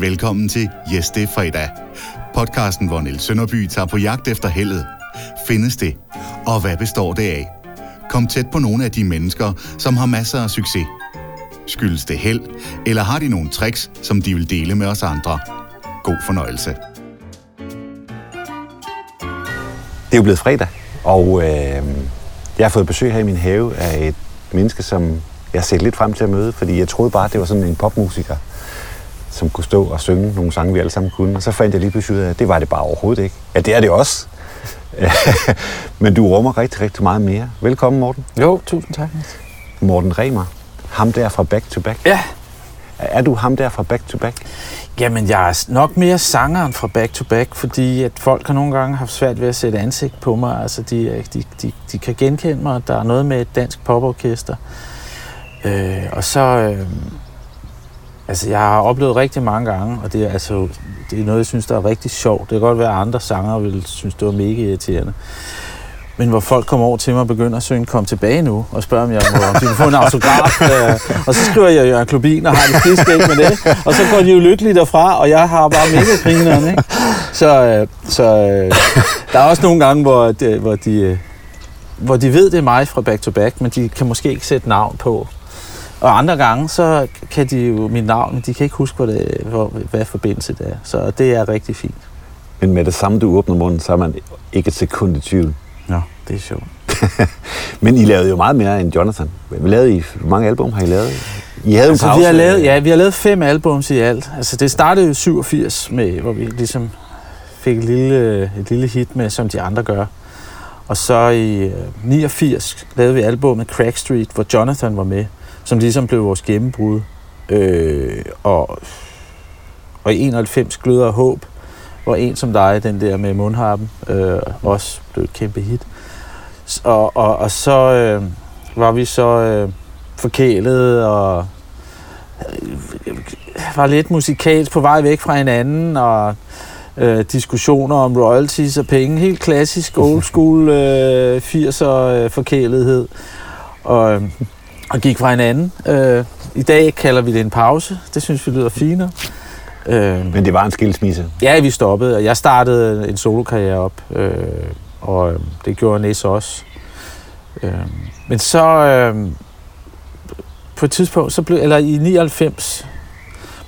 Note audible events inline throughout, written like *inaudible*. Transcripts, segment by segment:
Velkommen til Yes, det er fredag. Podcasten, hvor Niels Sønderby tager på jagt efter heldet. Findes det? Og hvad består det af? Kom tæt på nogle af de mennesker, som har masser af succes. Skyldes det held, eller har de nogle tricks, som de vil dele med os andre? God fornøjelse. Det er jo blevet fredag, og øh, jeg har fået besøg her i min have af et menneske, som jeg har set lidt frem til at møde, fordi jeg troede bare, det var sådan en popmusiker, som kunne stå og synge nogle sange, vi alle sammen kunne. Og så fandt jeg lige pludselig ud af, at det var det bare overhovedet ikke. Ja, det er det også. *laughs* Men du rummer rigtig, rigtig meget mere. Velkommen, Morten. Jo, tusind tak. Morten Remer. Ham der fra Back to Back. Ja. Er du ham der fra Back to Back? Jamen, jeg er nok mere sangeren fra Back to Back, fordi at folk har nogle gange haft svært ved at sætte ansigt på mig. Altså, de, de, de, de kan genkende mig. Der er noget med et dansk poporkester. Øh, og så... Øh, altså, jeg har oplevet rigtig mange gange, og det er, altså, det er noget, jeg synes, der er rigtig sjovt. Det kan godt være, at andre sanger vil synes, det var mega irriterende. Men hvor folk kommer over til mig og begynder at synge Kom tilbage nu, og spørger, om jeg må, om de vil få en autograf. *laughs* Øh, og så skriver jeg Jørgen Klubin og har det skidt ikke med det. Og så går de jo lykkeligt derfra, og jeg har bare mega grineren, ikke? Så, øh, så øh, der er også nogle gange, hvor, de, hvor, de, hvor de ved, det er mig fra Back to Back, men de kan måske ikke sætte navn på. Og andre gange, så kan de jo mit navn, de kan ikke huske, hvad, det, hvor, hvad forbindelse det er. Så det er rigtig fint. Men med det samme, du åbner munden, så er man ikke et sekund i tvivl. Ja, det er sjovt. *laughs* Men I lavede jo meget mere end Jonathan. Hvad lavede I? Hvor mange album har I lavet? I havde altså, en pause. vi har lavet, ja, vi har lavet fem albums i alt. Altså, det startede jo 87 med, hvor vi ligesom fik et lille, et lille hit med, som de andre gør. Og så i 89 lavede vi albumet Crack Street, hvor Jonathan var med, som ligesom blev vores gennembrud. Øh, og, og i 91 Gløder og Håb, hvor en som dig, den der med mundharpen, øh, også blev et kæmpe hit. Og, og, og så øh, var vi så øh, forkælet og øh, var lidt musikalt på vej væk fra hinanden, og øh, diskussioner om royalties og penge. Helt klassisk old school øh, 80'er øh, forkælethed. Og, øh, og gik fra hinanden. Øh, I dag kalder vi det en pause. Det synes vi lyder finere. Øh, Men det var en skilsmisse? Ja, vi stoppede, og jeg startede en solokarriere op, øh, og øh, det gjorde Næs også. Øh, men så øh, på et tidspunkt, så blev, eller i 99,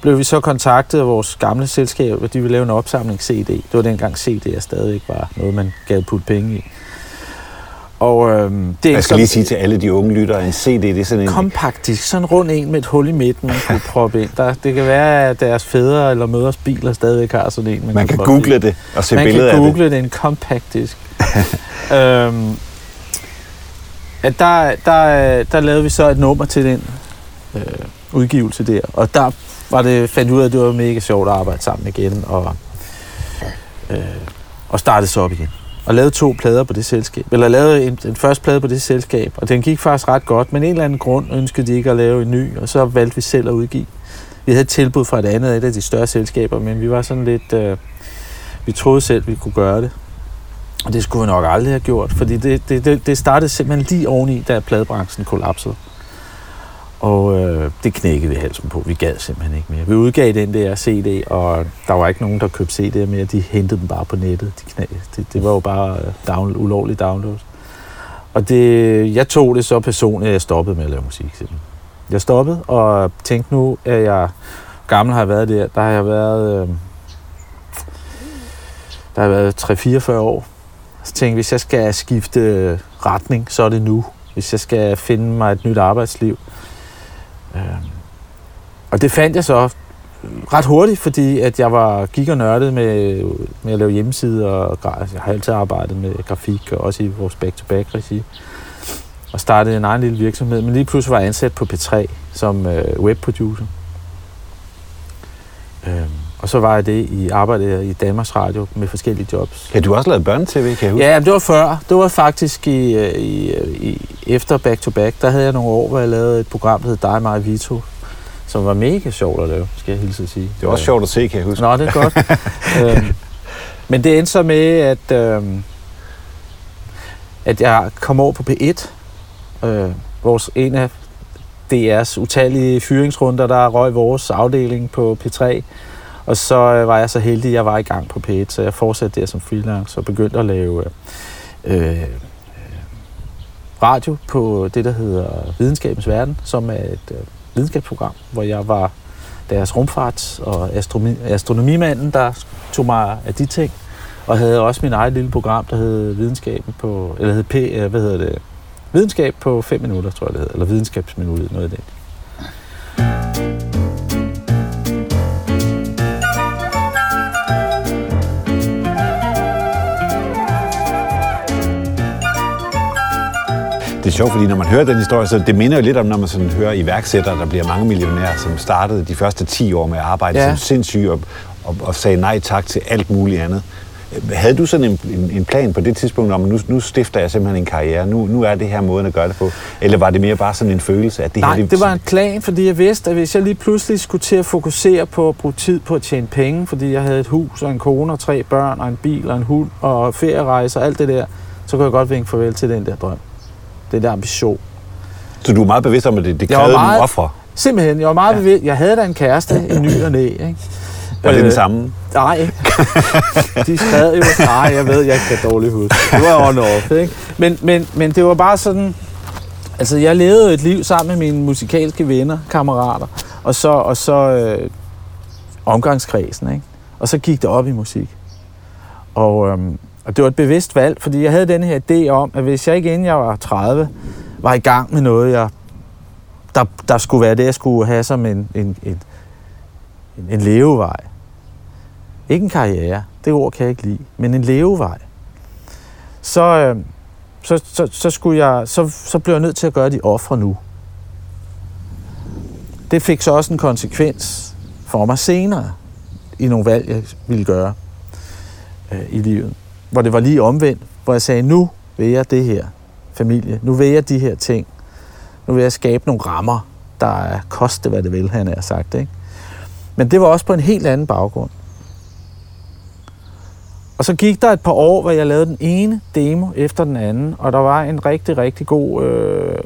blev vi så kontaktet af vores gamle selskab, og de ville lave en opsamling CD. Det var dengang CD'er stadigvæk var noget, man gav putte penge i. Og, øhm, det er jeg skal lige sige til alle de unge lyttere, en CD, det er sådan en... Kompakt disk, sådan rund en med et hul i midten, man kunne proppe ind. Der, det kan være, at deres fædre eller mødres biler stadigvæk har sådan en. Man, man kan, kan google det og se billeder af det. Man kan google det, en kompakt disk. *laughs* øhm, at der, der, der lavede vi så et nummer til den øh, udgivelse der, og der var det, fandt ud af, at det var mega sjovt at arbejde sammen igen, og, øh, og startede så op igen og lavede to plader på det selskab. Eller lavede en, en første plade på det selskab, og den gik faktisk ret godt, men en eller anden grund ønskede de ikke at lave en ny, og så valgte vi selv at udgive. Vi havde et tilbud fra et andet et af de større selskaber, men vi var sådan lidt... Øh, vi troede selv, vi kunne gøre det. Og det skulle vi nok aldrig have gjort, fordi det, det, det startede simpelthen lige oveni, da pladebranchen kollapsede. Og øh, det knækkede vi halsen på. Vi gad simpelthen ikke mere. Vi udgav den der CD, og der var ikke nogen, der købte CD'er mere. De hentede dem bare på nettet. De knæ, det, det var jo bare øh, download, down, ulovlig download. Og det, jeg tog det så personligt, at jeg stoppede med at lave musik. Simpelthen. Jeg stoppede og tænkte nu, at jeg gammel har jeg været der. Der har jeg været, øh, der har været 3-44 år. Så tænkte hvis jeg skal skifte øh, retning, så er det nu. Hvis jeg skal finde mig et nyt arbejdsliv, Øhm, og det fandt jeg så ret hurtigt, fordi at jeg var gik og nørdet med, med at lave hjemmesider, og altså, jeg har altid arbejdet med grafik, og også i vores back-to-back-regi. Og startede en egen lille virksomhed, men lige pludselig var jeg ansat på P3 som øh, webproducer. Øh, og så var jeg det i arbejdet i Danmarks Radio med forskellige jobs. Ja, du har også lavet børnetv, kan jeg huske? Ja, det var før. Det var faktisk i, øh, i, øh, i, efter Back to Back. Der havde jeg nogle år, hvor jeg lavede et program, der hed Dig, mig Vito, som var mega sjovt at lave, skal jeg hilse at sige. Det var også sjovt at se, kan jeg huske. Nå, det er godt. *laughs* øhm, men det endte så med, at, øhm, at jeg kom over på P1. Øh, vores, en af DR's utallige fyringsrunder, der røg vores afdeling på P3. Og så øh, var jeg så heldig, at jeg var i gang på P1, så jeg fortsatte der som freelance og begyndte at lave øh, øh, radio på det, der hedder Videnskabens Verden, som er et øh, videnskabsprogram, hvor jeg var deres rumfarts- og astronomi, astronomimanden, der tog mig af de ting, og havde også min eget lille program, der hed Videnskaben på, eller hed P, øh, hvad hedder det, Videnskab på 5 minutter, tror jeg det hedder, eller Videnskabsminuttet, noget af det. Er sjovt, fordi når man hører den historie, så det minder jo lidt om, når man sådan hører iværksættere, der bliver mange millionærer, som startede de første 10 år med at arbejde ja. som sindssyg og, og, og sagde nej tak til alt muligt andet. Havde du sådan en, en, en plan på det tidspunkt om, nu, nu stifter jeg simpelthen en karriere, nu, nu er det her måden at gøre det på? Eller var det mere bare sådan en følelse, at det Nej, her... det, det var en plan, fordi jeg vidste, at hvis jeg lige pludselig skulle til at fokusere på at bruge tid på at tjene penge, fordi jeg havde et hus og en kone og tre børn og en bil og en hund og ferierejser og alt det der, så kunne jeg godt vinke farvel til den der drøm. Den der ambition. Så du er meget bevidst om, at det, det krævede meget- nogle ofre? Simpelthen, jeg var meget ja. bevidst. Jeg havde da en kæreste i ny og næ, ikke? Var det den Øh, samme? Nej. *laughs* De skrev jo, nej, jeg ved, jeg kan dårligt huske. Det var on off, ikke? Men, men, men det var bare sådan, altså jeg levede et liv sammen med mine musikalske venner, kammerater, og så, og så øh, omgangskredsen, ikke? Og så gik det op i musik. Og, øhm, og det var et bevidst valg, fordi jeg havde den her idé om, at hvis jeg ikke inden jeg var 30, var i gang med noget, jeg, der, der skulle være det, jeg skulle have som en, en, en, en, en levevej, ikke en karriere, det ord kan jeg ikke lide, men en levevej. Så, øh, så, så, så, skulle jeg, så, så blev jeg nødt til at gøre de ofre nu. Det fik så også en konsekvens for mig senere i nogle valg, jeg ville gøre øh, i livet. Hvor det var lige omvendt, hvor jeg sagde, nu vil jeg det her familie, nu vil jeg de her ting, nu vil jeg skabe nogle rammer, der er koste, hvad det vil, han har sagt. Ikke? Men det var også på en helt anden baggrund. Og så gik der et par år, hvor jeg lavede den ene demo efter den anden, og der var en rigtig, rigtig god øh,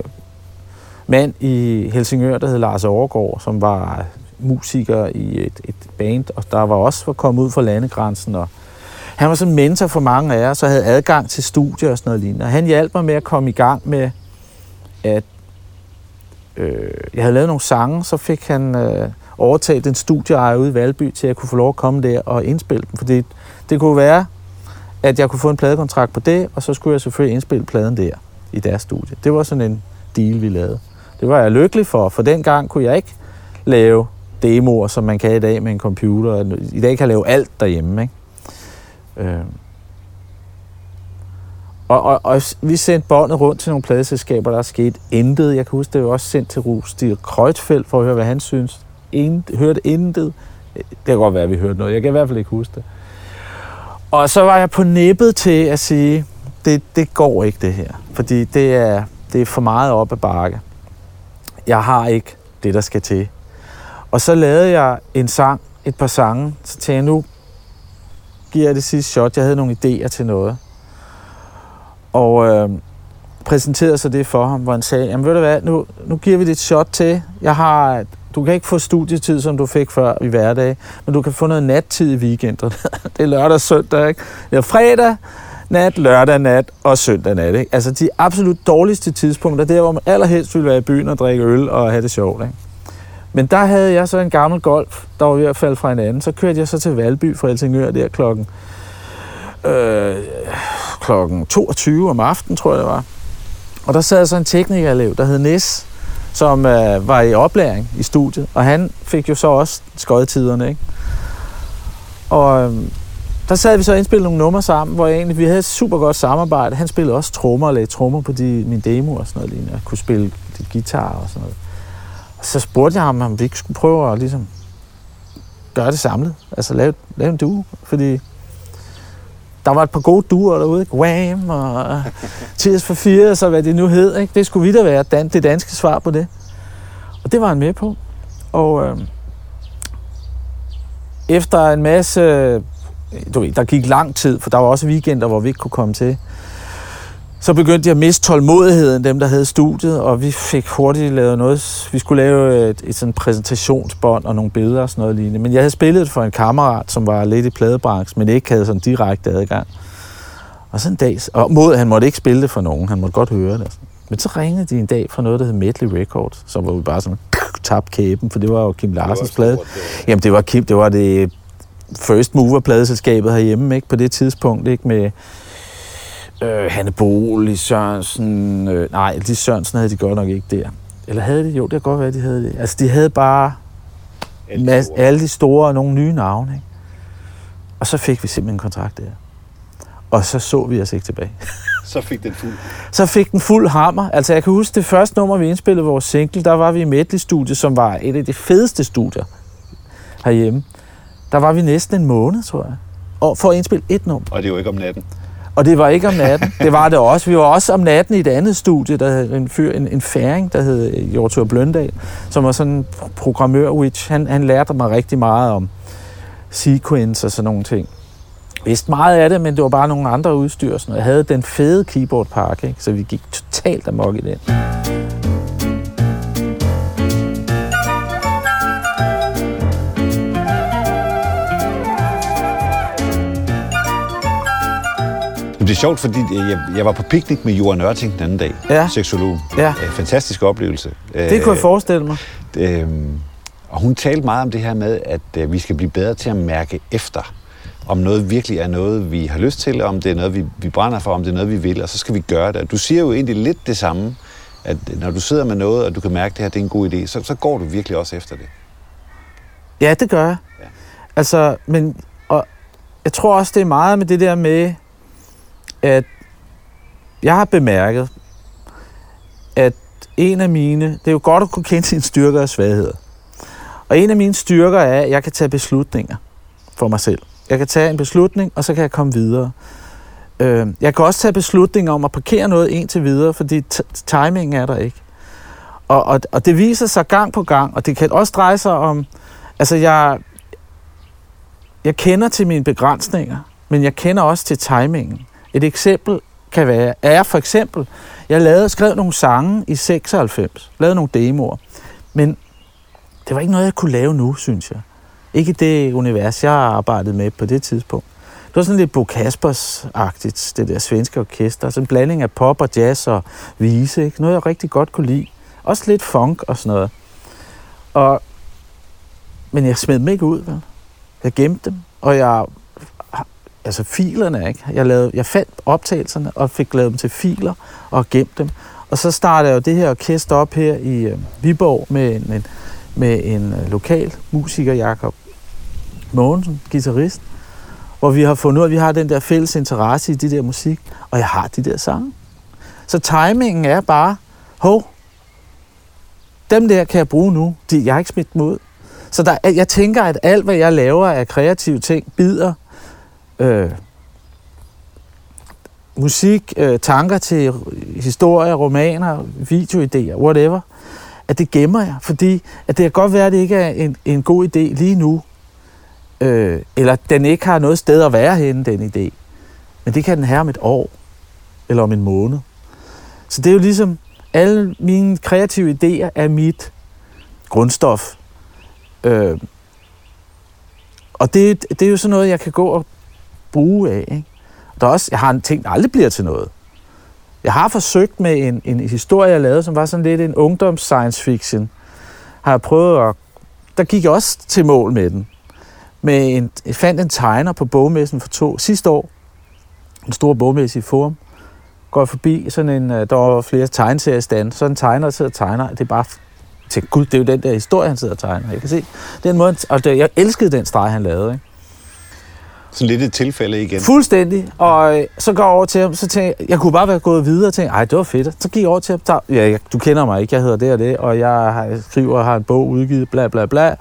mand i Helsingør, der hed Lars Overgaard, som var musiker i et, et band, og der var også kommet ud fra landegrænsen, og han var sådan mentor for mange af os, og havde adgang til studier og sådan noget lignende. Og han hjalp mig med at komme i gang med, at øh, jeg havde lavet nogle sange, så fik han øh, overtaget en studieejer ude i Valby, til at jeg kunne få lov at komme der og indspille dem. Fordi det kunne være, at jeg kunne få en pladekontrakt på det, og så skulle jeg selvfølgelig indspille pladen der i deres studie. Det var sådan en deal, vi lavede. Det var jeg lykkelig for, for dengang kunne jeg ikke lave demoer, som man kan i dag med en computer. I dag kan jeg lave alt derhjemme, ikke? Øh. Og, og, og vi sendte båndet rundt til nogle pladeselskaber, der er sket intet. Jeg kan huske, det var også sendt til Rustig Krøjtfeldt for at høre, hvad han synes. Intet, hørte intet. Det kan godt være, at vi hørte noget. Jeg kan i hvert fald ikke huske det. Og så var jeg på nippet til at sige, det, det går ikke det her. Fordi det er, det er for meget op ad bakke. Jeg har ikke det, der skal til. Og så lavede jeg en sang, et par sange. Så tænkte jeg, nu giver jeg det sidste shot. Jeg havde nogle idéer til noget. Og øh, præsenterede så det for ham, hvor han sagde, jamen ved du hvad, nu, nu giver vi det et shot til. Jeg har, du kan ikke få studietid, som du fik før i hverdag, men du kan få noget nattid i weekenden. *laughs* det er lørdag og søndag, ikke? Det er fredag nat, lørdag nat og søndag nat, ikke? Altså de absolut dårligste tidspunkter, der hvor man allerhelst ville være i byen og drikke øl og have det sjovt, ikke? Men der havde jeg så en gammel golf, der var ved at falde fra hinanden. Så kørte jeg så til Valby fra Helsingør der klokken, øh, klokken 22 om aftenen, tror jeg det var. Og der sad så en teknikerelev, der hed Nis, som øh, var i oplæring i studiet. Og han fik jo så også skodtiderne, ikke? Og øh, der sad vi så og indspillede nogle numre sammen, hvor egentlig, vi havde et super godt samarbejde. Han spillede også trommer og lagde trommer på de, min demo og sådan noget lignende. Jeg kunne spille lidt guitar og sådan noget. Så spurgte jeg ham, om vi ikke skulle prøve at ligesom gøre det samlet. Altså lave, lave en duo, fordi der var et par gode duer derude, ikke? Wham og Tears for Fears og hvad det nu hed, ikke? Det skulle vi da være dan- det danske svar på det. Og det var han med på. Og øh, efter en masse, du ved, der gik lang tid, for der var også weekender, hvor vi ikke kunne komme til, så begyndte de at miste tålmodigheden, dem der havde studiet, og vi fik hurtigt lavet noget. Vi skulle lave et, et sådan præsentationsbånd og nogle billeder og sådan noget lignende. Men jeg havde spillet for en kammerat, som var lidt i pladebranchen, men ikke havde sådan direkte adgang. Og så en dag, og mod, han måtte ikke spille det for nogen, han måtte godt høre det. Men så ringede de en dag fra noget, der hed Medley Records, som var vi bare sådan tabt kæben, for det var jo Kim Larsens plade. Jamen det var Kim, det var det first mover pladeselskabet herhjemme, ikke, på det tidspunkt, ikke, med øh, Hanne Bol, Sørensen, øh, nej, Lis Sørensen havde de godt nok ikke der. Eller havde de? Jo, det kan godt være, de havde det. Altså, de havde bare alle, mas- alle de store og nogle nye navne, ikke? Og så fik vi simpelthen en kontrakt der. Og så så vi os ikke tilbage. *laughs* Så fik den fuld. Så fik den fuld hammer. Altså, jeg kan huske det første nummer, vi indspillede vores single, der var vi i Medley Studie, som var et af de fedeste studier herhjemme. Der var vi næsten en måned, tror jeg, og for at indspille et nummer. Og det er jo ikke om natten. Og det var ikke om natten. Det var det også. Vi var også om natten i et andet studie, der hed en, fyr, en, en færing, der hed øh, Jortur Bløndal, som var sådan en programmør, which han, han lærte mig rigtig meget om sequence og sådan nogle ting. Vidste meget af det, men det var bare nogle andre udstyr. Sådan. Jeg havde den fede keyboardpark, ikke? så vi gik totalt amok i den. Det er sjovt, fordi jeg, jeg var på piknik med Johan Ørting den anden dag, Ja. seksolog. Ja. Øh, Fantastisk oplevelse. Det kunne jeg forestille mig. Øh, og hun talte meget om det her med, at øh, vi skal blive bedre til at mærke efter, om noget virkelig er noget, vi har lyst til, om det er noget, vi, vi brænder for, om det er noget, vi vil, og så skal vi gøre det. Du siger jo egentlig lidt det samme, at når du sidder med noget, og du kan mærke, at det her det er en god idé, så, så går du virkelig også efter det. Ja, det gør jeg. Ja. Altså, men og jeg tror også, det er meget med det der med, at jeg har bemærket, at en af mine, det er jo godt at kunne kende sine styrker og svagheder. Og en af mine styrker er, at jeg kan tage beslutninger for mig selv. Jeg kan tage en beslutning, og så kan jeg komme videre. Øh, jeg kan også tage beslutninger om at parkere noget indtil videre, fordi t- timingen er der ikke. Og, og, og det viser sig gang på gang, og det kan også dreje sig om, altså jeg, jeg kender til mine begrænsninger, men jeg kender også til timingen. Et eksempel kan være, er for eksempel, jeg lavede, skrev nogle sange i 96, lavede nogle demoer, men det var ikke noget, jeg kunne lave nu, synes jeg. Ikke det univers, jeg arbejdede med på det tidspunkt. Det var sådan lidt Bo Kaspers-agtigt, det der svenske orkester. Sådan en blanding af pop og jazz og vise. Ikke? Noget, jeg rigtig godt kunne lide. Også lidt funk og sådan noget. Og, men jeg smed dem ikke ud, vel? Jeg gemte dem, og jeg... Altså filerne, ikke? Jeg, lavede, jeg fandt optagelserne og fik lavet dem til filer og gemt dem. Og så startede jeg jo det her orkester op her i øh, Viborg med en, en, med en øh, lokal musiker, Jakob Mogensen, guitarist, hvor vi har fundet ud af, at vi har den der fælles interesse i det der musik, og jeg har de der sange. Så timingen er bare, hov, dem der kan jeg bruge nu, de, jeg har ikke smidt dem ud. Så der, jeg tænker, at alt, hvad jeg laver af kreative ting, bider, øh, musik, øh, tanker til historier, romaner, videoidéer, whatever, at det gemmer jeg, fordi at det kan godt være, at det ikke er en, en god idé lige nu, øh, eller den ikke har noget sted at være henne, den idé. Men det kan den have om et år, eller om en måned. Så det er jo ligesom, alle mine kreative idéer er mit grundstof. Øh, og det, det er jo sådan noget, jeg kan gå og bruge af. Ikke? Der er også, jeg har en ting, der aldrig bliver til noget. Jeg har forsøgt med en, en historie, jeg lavede, som var sådan lidt en ungdoms science fiction. Har jeg prøvet at... Der gik jeg også til mål med den. Med en, jeg fandt en tegner på bogmessen for to sidste år. En stor bogmesse i Forum. Går jeg forbi sådan en... Øh, der var flere tegneserier stand, Så en tegner, sidder og tegner. Det er bare... Til gud, det er jo den der historie, han sidder og tegner. Jeg kan se den måde... Og det, jeg elskede den streg, han lavede. Ikke? Sådan lidt et tilfælde igen. Fuldstændig. Og øh, så går jeg over til ham, så tænker jeg, jeg kunne bare være gået videre og tænke, ej, det var fedt. Så gik jeg over til ham, så, ja, jeg, du kender mig ikke, jeg hedder det og det, og jeg har, skriver og har en bog udgivet, bla bla bla.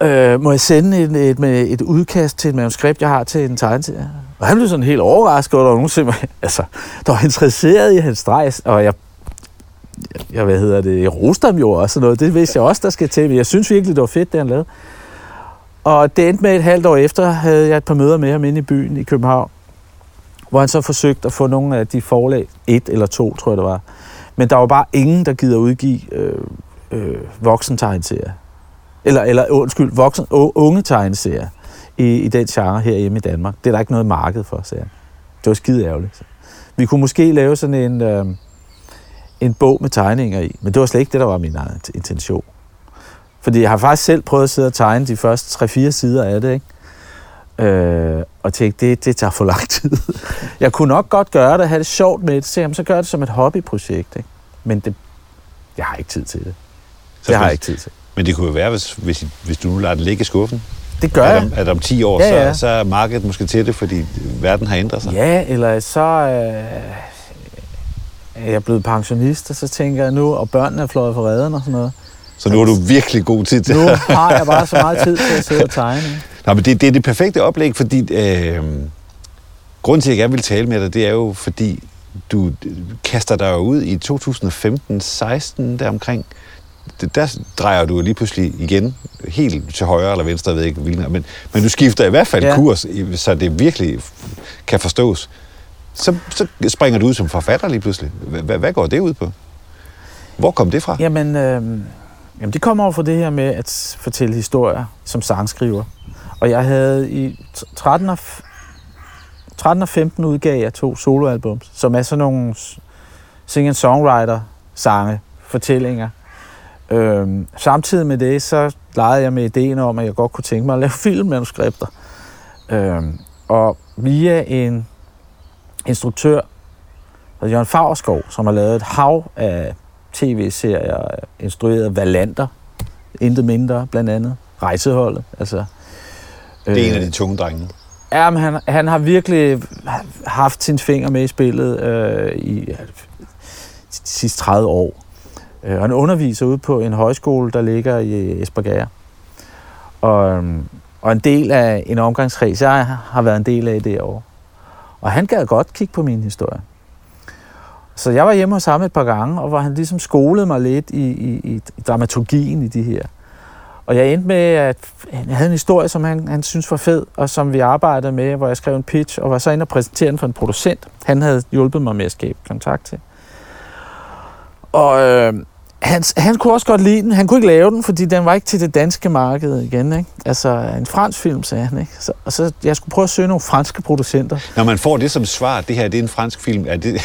Øh, må jeg sende et, et, med et udkast til et manuskript, jeg har til en tegneserie? Og han blev sådan helt overrasket, og der var nogen simpelthen, *laughs* altså, der var interesseret i hans streg, og jeg jeg, hvad hedder det, jeg roste ham jo også og noget. Det vidste jeg også, der skal til. Men jeg synes virkelig, det var fedt, det han lavede. Og det endte med et halvt år efter, havde jeg et par møder med ham inde i byen i København. hvor han så forsøgte at få nogle af de forlag, et eller to, tror jeg det var. Men der var bare ingen, der gider udgive øh, øh, voksentegneserier. Eller, eller undskyld, voksen, unge tegneserier i, i den genre herhjemme i Danmark. Det er der ikke noget marked for, sagde han. Det var skide ærgerligt. Vi kunne måske lave sådan en, øh, en bog med tegninger i, men det var slet ikke det, der var min intention. Fordi jeg har faktisk selv prøvet at sidde og tegne de første 3-4 sider af det, ikke? Øh, og tænkte, det, det tager for lang tid. *laughs* jeg kunne nok godt gøre det, have det sjovt med det, så, jamen, så gør det som et hobbyprojekt. Ikke? Men det, jeg har ikke tid til det. Så det har jeg ikke tid til. Men det kunne jo være, hvis, hvis, hvis du nu lader det ligge i skuffen. Det gør jeg. At, at om 10 år, ja, ja. Så, så er markedet måske til det, fordi verden har ændret sig. Ja, eller så øh, er jeg blevet pensionist, og så tænker jeg nu, og børnene er fløjet for redden og sådan noget. Så nu har du virkelig god tid til Nu har jeg bare så meget tid til at sidde og tegne. Nej, men det, det er det perfekte oplæg, fordi øh, grunden til, at jeg gerne vil tale med dig, det er jo, fordi du kaster dig ud i 2015-16 deromkring. Der drejer du lige pludselig igen helt til højre eller venstre, jeg ved ikke hvilken, men, men du skifter i hvert fald ja. kurs, så det virkelig kan forstås. Så, så springer du ud som forfatter lige pludselig. Hvad, hvad går det ud på? Hvor kom det fra? Jamen, øh, jamen det kommer over fra det her med at fortælle historier som sangskriver. Og jeg havde i 13 og, 13 og 15 udgav jeg to soloalbums, som er sådan nogle singer-songwriter-sange, fortællinger. Øhm, samtidig med det, så legede jeg med ideen om, at jeg godt kunne tænke mig at lave *laughs* filmmanuskripter. Øhm, og via en instruktør, der Jørgen Fagerskov, som har lavet et hav af tv-serier, instrueret Valander, intet mindre blandt andet, Rejseholdet, altså det er en af de tunge drenge. Ja, men han, han har virkelig haft sin finger med i spillet øh, i ja, de sidste 30 år. Øh, han underviser ude på en højskole, der ligger i Esbergære. Og, øhm, og en del af en omgangskreds, jeg har været en del af det år. Og han gad godt kigge på min historie. Så jeg var hjemme hos ham et par gange, og hvor han ligesom skolede mig lidt i, i, i dramaturgien i de her og jeg endte med, at jeg havde en historie, som han, han synes var fed, og som vi arbejdede med, hvor jeg skrev en pitch, og var så inde og præsentere den for en producent. Han havde hjulpet mig med at skabe kontakt til. Og øh, han, han kunne også godt lide den. Han kunne ikke lave den, fordi den var ikke til det danske marked igen. Ikke? Altså en fransk film, sagde han. Ikke? Så, og så jeg skulle prøve at søge nogle franske producenter. Når man får det som svar, det her det er en fransk film, er det,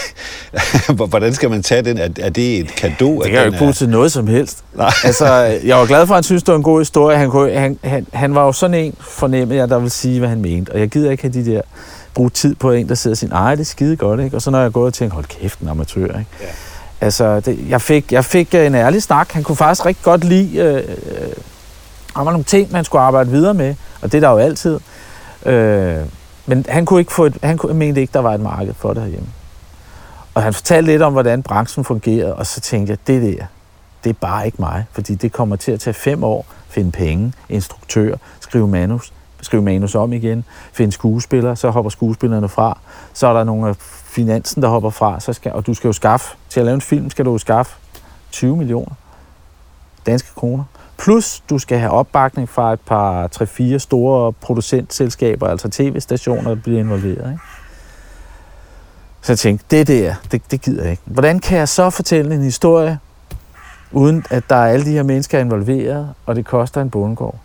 *laughs* hvordan skal man tage den? Er, er det et kado? Det kan jeg jo ikke bruge er... til noget som helst. Nej. altså, *laughs* jeg var glad for, at han synes, det var en god historie. Han, kunne, han, han, han var jo sådan en, fornemmede jeg, der vil sige, hvad han mente. Og jeg gider ikke have de der bruge tid på en, der sidder og siger, ej, det er skide godt, ikke? Og så når jeg går og tænker, hold kæft, en amatør, ikke? Ja. Altså, det, jeg, fik, jeg fik øh, en ærlig snak. Han kunne faktisk rigtig godt lide, øh, øh, der var nogle ting, man skulle arbejde videre med, og det er der jo altid. Øh, men han kunne ikke få et, han kunne, mente ikke, der var et marked for det herhjemme. Og han fortalte lidt om, hvordan branchen fungerede, og så tænkte jeg, det der, det er bare ikke mig, fordi det kommer til at tage fem år, finde penge, instruktør, skrive manus, skrive manus om igen, finde skuespillere, så hopper skuespillerne fra, så er der nogle øh, finansen, der hopper fra, så skal, og du skal jo skaffe, til at lave en film, skal du jo skaffe 20 millioner danske kroner. Plus, du skal have opbakning fra et par 3-4 store producentselskaber, altså tv-stationer, der bliver involveret. Ikke? Så jeg tænkte, det der, det, det gider jeg ikke. Hvordan kan jeg så fortælle en historie, uden at der er alle de her mennesker involveret, og det koster en bondegård?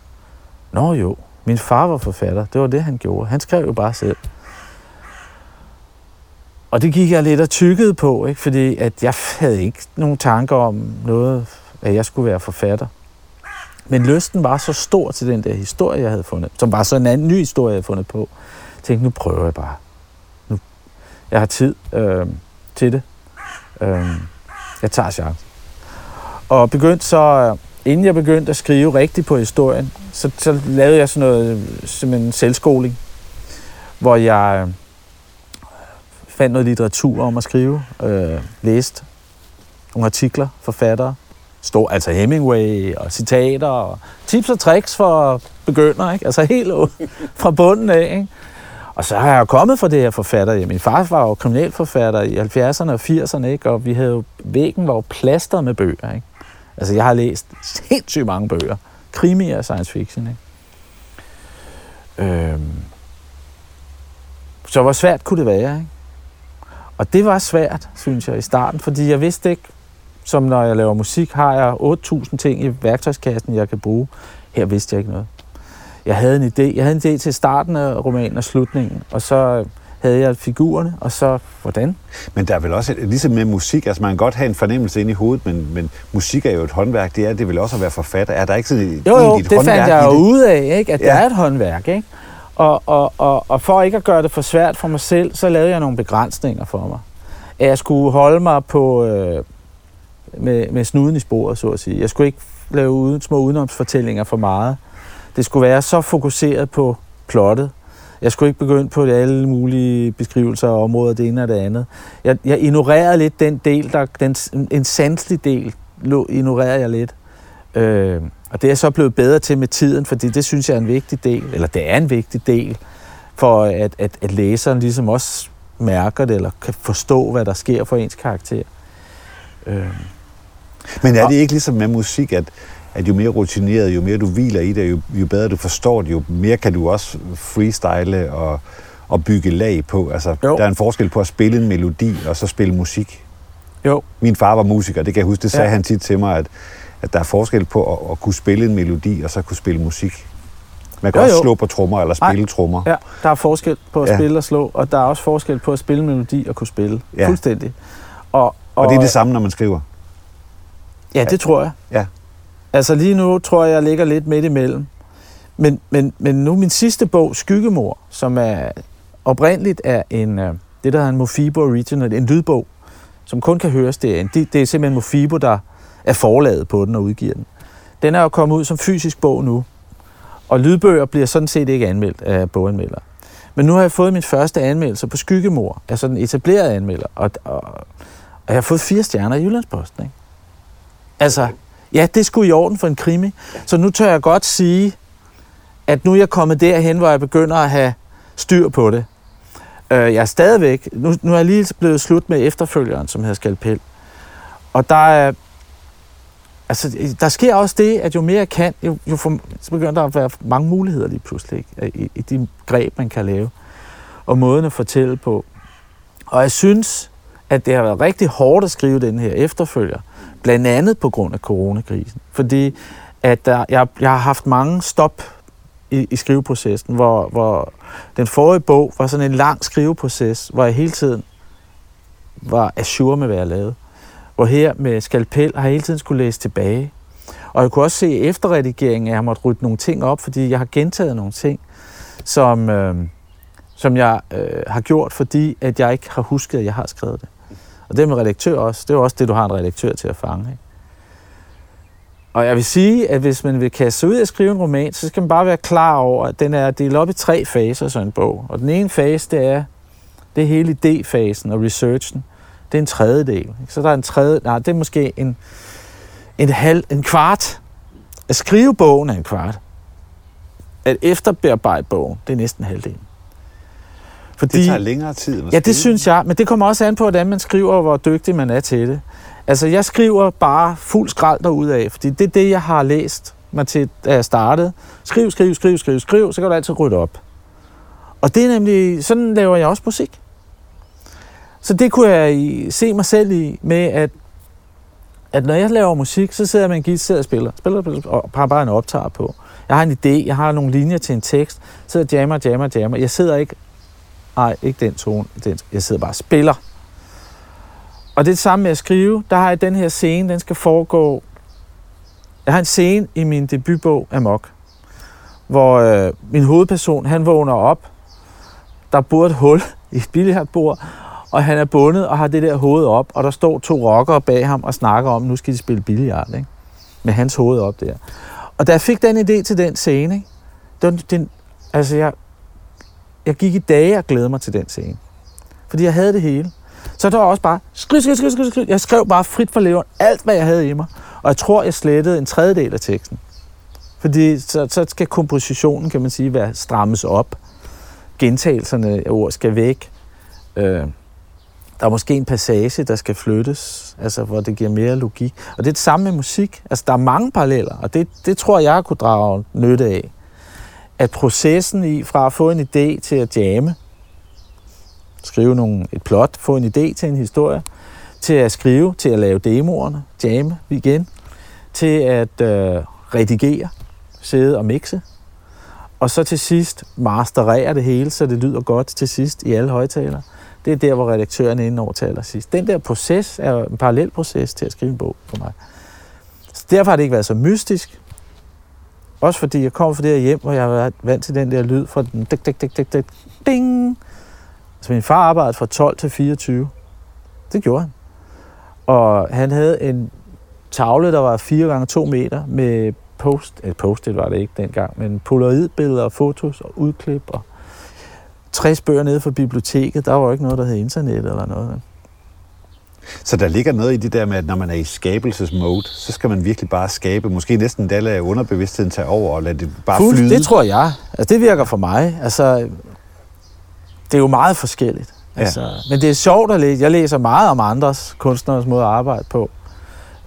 Nå jo, min far var forfatter. Det var det, han gjorde. Han skrev jo bare selv. Og det gik jeg lidt og tykkede på, ikke? fordi at jeg havde ikke nogen tanker om noget, at jeg skulle være forfatter. Men lysten var så stor til den der historie, jeg havde fundet, som var så en anden ny historie, jeg havde fundet på. Jeg tænkte, nu prøver jeg bare. Nu, jeg har tid øh, til det. Øh, jeg tager chancen. Og begyndte så, inden jeg begyndte at skrive rigtigt på historien, så, så lavede jeg sådan noget, øh, som en selvskoling, hvor jeg fandt noget litteratur om at skrive, øh, læste nogle artikler, forfattere, stod altså Hemingway og citater og tips og tricks for begyndere, ikke? altså helt fra bunden af. Ikke? Og så har jeg kommet fra det her forfatter. Min far var jo kriminalforfatter i 70'erne og 80'erne, ikke? og vi havde jo, væggen var jo plaster med bøger. Ikke? Altså jeg har læst sindssygt mange bøger. Krimi og science fiction. Ikke? Øhm. Så hvor svært kunne det være? Ikke? Og det var svært, synes jeg, i starten, fordi jeg vidste ikke, som når jeg laver musik, har jeg 8.000 ting i værktøjskassen, jeg kan bruge. Her vidste jeg ikke noget. Jeg havde en idé. Jeg havde en idé til starten af romanen og slutningen, og så havde jeg figurerne, og så hvordan? Men der er vel også, ligesom med musik, altså man kan godt have en fornemmelse ind i hovedet, men, men musik er jo et håndværk, det er det vil også at være forfatter. Er der ikke sådan et, jo, jo, et det fandt jeg jo ud af, ikke? at. Ja. der er et håndværk. Ikke? Og, og, og, og for ikke at gøre det for svært for mig selv, så lavede jeg nogle begrænsninger for mig. At jeg skulle holde mig på, øh, med, med snuden i sporet, så at sige. Jeg skulle ikke lave uden, små udenomsfortællinger for meget. Det skulle være så fokuseret på plottet. Jeg skulle ikke begynde på alle mulige beskrivelser og områder, det ene og det andet. Jeg, jeg ignorerede lidt den del, der, den, en sanselig del, ignorerede jeg lidt. Øh, og det er jeg så blevet bedre til med tiden, fordi det synes jeg er en vigtig del, eller det er en vigtig del, for at, at, at læseren ligesom også mærker det, eller kan forstå, hvad der sker for ens karakter. Øh, Men er det ikke ligesom med musik, at, at jo mere rutineret, jo mere du hviler i det, jo, jo bedre du forstår det, jo mere kan du også freestyle og, og bygge lag på? Altså, Jo. der er en forskel på at spille en melodi og så spille musik. Jo, Min far var musiker, det kan jeg huske, det sagde Ja. han tit til mig, at, at der er forskel på at, at kunne spille en melodi og så kunne spille musik. Man kan Jo, også jo. slå på trommer eller spille trommer. ja, der er forskel på at Ja. spille og slå, og der er også forskel på at spille melodi og kunne spille. Ja. Fuldstændig. Og, og, Og det er det samme, når man skriver. Ja, det tror jeg. Ja. Altså lige nu tror jeg, jeg ligger lidt midt imellem. Men, men, men nu min sidste bog, Skyggemor, som er oprindeligt er en, øh, det der hedder en Mofibo Original, en lydbog, som kun kan høres derinde. Det, det er simpelthen Mofibo, der er forlaget på den og udgiver den. Den er jo kommet ud som fysisk bog nu, og lydbøger bliver sådan set ikke anmeldt af boganmeldere. Men nu har jeg fået min første anmeldelse på Skyggemor, altså den etablerede anmelder, og, og, og jeg har fået fire stjerner i Jyllandsposten. Ikke? Altså, ja, det skulle i orden for en krimi. Så nu tør jeg godt sige, at nu er jeg kommet derhen, hvor jeg begynder at have styr på det. Øh, jeg er stadigvæk, nu, nu er jeg lige blevet slut med efterfølgeren, som hedder Skalpel. Og der er, altså, der sker også det, at jo mere jeg kan, jo, jo for, så begynder der at være mange muligheder lige pludselig, ikke? I, i de greb, man kan lave, og måden at fortælle på. Og jeg synes, at det har været rigtig hårdt at skrive den her efterfølger, blandt andet på grund af coronakrisen. Fordi at der, jeg, jeg har haft mange stop i, i skriveprocessen, hvor, hvor den forrige bog var sådan en lang skriveproces, hvor jeg hele tiden var assur med, hvad jeg lavede. Hvor her med Skalpel har jeg hele tiden skulle læse tilbage. Og jeg kunne også se efterredigeringen, at jeg måtte rydde nogle ting op, fordi jeg har gentaget nogle ting, som, øh, som jeg øh, har gjort, fordi at jeg ikke har husket, at jeg har skrevet det. Og det med redaktør også, det er jo også det, du har en redaktør til at fange. Ikke? Og jeg vil sige, at hvis man vil kaste sig ud at skrive en roman, så skal man bare være klar over, at den er delt op i tre faser, sådan en bog. Og den ene fase, det er, det er hele idéfasen og researchen. Det er en tredjedel. Så der er en tredje, nej, det er måske en, en, halv, en kvart. At skrive bogen er en kvart. At efterbearbejde bogen, det er næsten halvdelen. Fordi, Det tager længere tid. at Ja, det synes jeg, men det kommer også an på, hvordan man skriver, og hvor dygtig man er til det. Altså, jeg skriver bare fuld skrald derud af, fordi det er det, jeg har læst mig til, da jeg startede. Skriv, skriv, skriv, skriv, skriv, så kan du altid rydde op. Og det er nemlig, sådan laver jeg også musik. Så det kunne jeg se mig selv i, med at, at når jeg laver musik, så sidder jeg med en guitar sidder og spiller, spiller, spiller og har bare en optager på. Jeg har en idé, jeg har nogle linjer til en tekst, sidder og jammer, jammer, jammer. Jeg sidder ikke Nej, ikke den tone. Den, jeg sidder bare og spiller. Og det er det samme med at skrive. Der har jeg den her scene, den skal foregå... Jeg har en scene i min debutbog, Amok, hvor øh, min hovedperson, han vågner op. Der bor et hul *laughs* i et billiardbord, og han er bundet og har det der hoved op, og der står to rockere bag ham og snakker om, nu skal de spille billiard, ikke? Med hans hoved op der. Og da jeg fik den idé til den scene, ikke? Den, den, altså jeg, jeg gik i dage og glædede mig til den scene. Fordi jeg havde det hele. Så det var også bare, skriv, skriv, skriv, skriv, skriv. Jeg skrev bare frit for leveren, alt hvad jeg havde i mig. Og jeg tror, jeg slettede en tredjedel af teksten. Fordi så, så skal kompositionen, kan man sige, være strammes op. Gentagelserne af ord skal væk. Øh, der er måske en passage, der skal flyttes, altså hvor det giver mere logik. Og det er det samme med musik. Altså der er mange paralleller, og det, det tror jeg, jeg kunne drage nytte af at processen i fra at få en idé til at jamme, skrive nogle, et plot, få en idé til en historie, til at skrive, til at lave demoerne, jamme igen, til at øh, redigere, sidde og mixe, og så til sidst masterere det hele, så det lyder godt til sidst i alle højtalere. Det er der, hvor redaktøren inden over til sidst. Den der proces er en parallel proces til at skrive en bog for mig. Så derfor har det ikke været så mystisk. Også fordi jeg kom fra det her hjem, hvor jeg har været vant til den der lyd fra den dik, dik, dik, dik, dik, ding. Så min far arbejdede fra 12 til 24. Det gjorde han. Og han havde en tavle, der var 4 gange 2 meter med post, et post var det ikke dengang, men polaroidbilleder og fotos og udklip og 60 bøger nede fra biblioteket. Der var jo ikke noget, der hed internet eller noget. Så der ligger noget i det der med, at når man er i skabelsesmode, så skal man virkelig bare skabe. Måske næsten da lade underbevidstheden tage over og lade det bare Fuld, flyde. Det tror jeg. Altså, det virker for mig. Altså, det er jo meget forskelligt. Ja. Altså, Men det er sjovt at læse. Jeg læser meget om andres kunstners måde at arbejde på.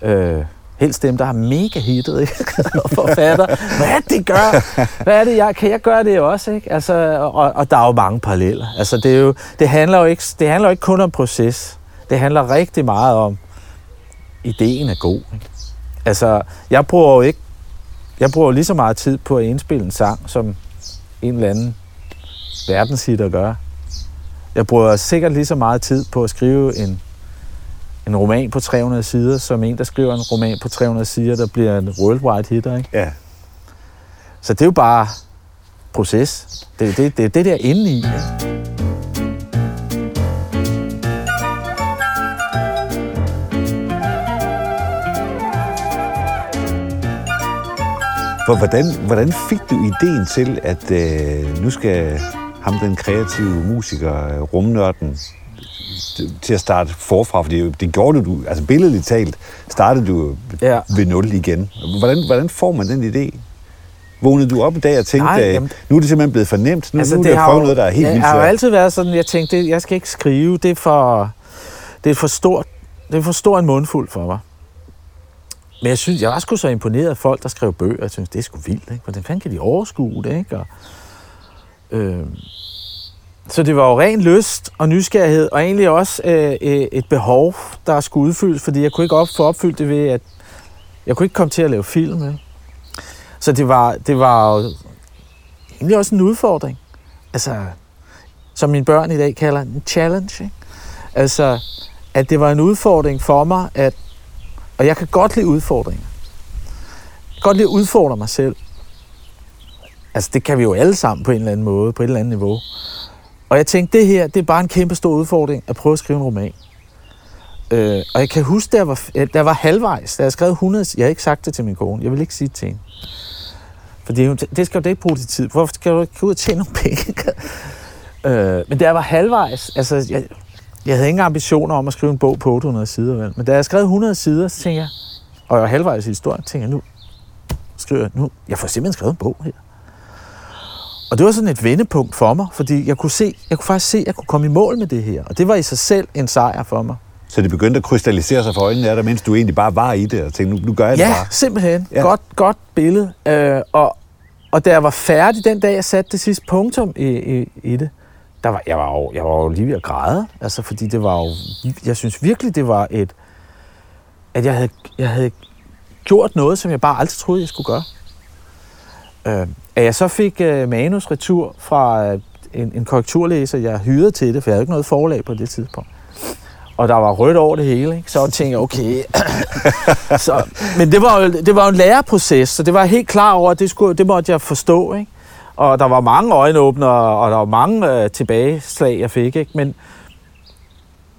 Øh, helst dem, der har mega hittet, ikke? *laughs* og forfatter. Hvad er det, de gør? Hvad er det, jeg, kan jeg gøre det også? Ikke? Altså, og, og der er jo mange paralleller. Altså, det, er jo, det, handler jo ikke, det handler jo ikke kun om proces. Det handler rigtig meget om, ideen er god. Ikke? Altså, jeg bruger jo ikke, jeg bruger jo lige så meget tid på at indspille en sang, som en eller anden verdenshitter gør. Jeg bruger sikkert lige så meget tid på at skrive en, en roman på 300 sider, som en, der skriver en roman på 300 sider, der bliver en worldwide hitter. Ikke? Ja. Så det er jo bare proces. Det er det, det, det der inde i. Ikke? For hvordan, hvordan fik du ideen til, at øh, nu skal ham, den kreative musiker, øh, rumnørden, til at starte forfra? For det, det gjorde du, altså billedligt talt, startede du Ja. ved nul igen. Hvordan, hvordan får man den idé? Vågnede du op i dag og tænkte, Nej, Nej, jamen- nu er det simpelthen blevet fornemt, nu, altså, nu er det har prøve noget, der er helt ja, vildt Jeg har jo altid været sådan, jeg tænkte, det, jeg skal ikke skrive, det er for, det er for stort, det er for stor en mundfuld for mig. Men jeg synes, jeg var sgu så imponeret af folk, der skrev bøger. Jeg synes, det er sgu vildt, ikke? Hvordan fanden kan de overskue det, ikke? Og, øh, så det var jo ren lyst og nysgerrighed, og egentlig også øh, øh, et behov, der skulle udfyldes, fordi jeg kunne ikke op, få opfyldt det ved, at jeg kunne ikke komme til at lave film. Ikke? Så det var, det var jo egentlig også en udfordring. Altså, som mine børn i dag kalder en challenge. Ikke? Altså, at det var en udfordring for mig, at, og jeg kan godt lide udfordringer. Jeg kan godt lide at udfordre mig selv. Altså, det kan vi jo alle sammen på en eller anden måde, på et eller andet niveau. Og jeg tænkte, det her, det er bare en kæmpe stor udfordring at prøve at skrive en roman. Øh, og jeg kan huske, da jeg var, der var halvvejs, da jeg skrev 100... Jeg har ikke sagt det til min kone. Jeg vil ikke sige det til hende. Fordi hun, det skal jo ikke bruge tid. Hvorfor skal du ikke gå ud og tjene nogle penge? *laughs* øh, men da jeg var halvvejs, altså jeg, jeg havde ingen ambitioner om at skrive en bog på 800 sider, vel? men da jeg skrev 100 sider, så tænkte jeg, og jeg var halvvejs i historien, tænkte jeg, nu skriver jeg, nu, jeg får simpelthen skrevet en bog her. Og det var sådan et vendepunkt for mig, fordi jeg kunne se, jeg kunne faktisk se, at jeg kunne komme i mål med det her. Og det var i sig selv en sejr for mig. Så det begyndte at krystallisere sig for øjnene af dig, mens du egentlig bare var i det, og tænkte, nu, nu gør jeg det Ja, bare. simpelthen. Ja. Ja. Godt, godt billede. Øh, og, og da jeg var færdig den dag, jeg satte det sidste punktum i, i, i det, der var, jeg, var jo, jeg var jo lige ved at græde. Altså, fordi det var jo... Jeg synes virkelig, det var et... At jeg havde, jeg havde gjort noget, som jeg bare aldrig troede, jeg skulle gøre. Øh, at jeg så fik øh, manus retur fra øh, en, en korrekturlæser, jeg hyrede til det, for jeg havde ikke noget forlag på det tidspunkt. Og der var rødt over det hele, ikke? så tænkte jeg, okay. *laughs* så, men det var, jo, det var jo en læreproces, så det var helt klar over, at det, skulle, det måtte jeg forstå. Ikke? Og der var mange øjenåbnere, og der var mange øh, tilbageslag, jeg fik. Ikke? Men,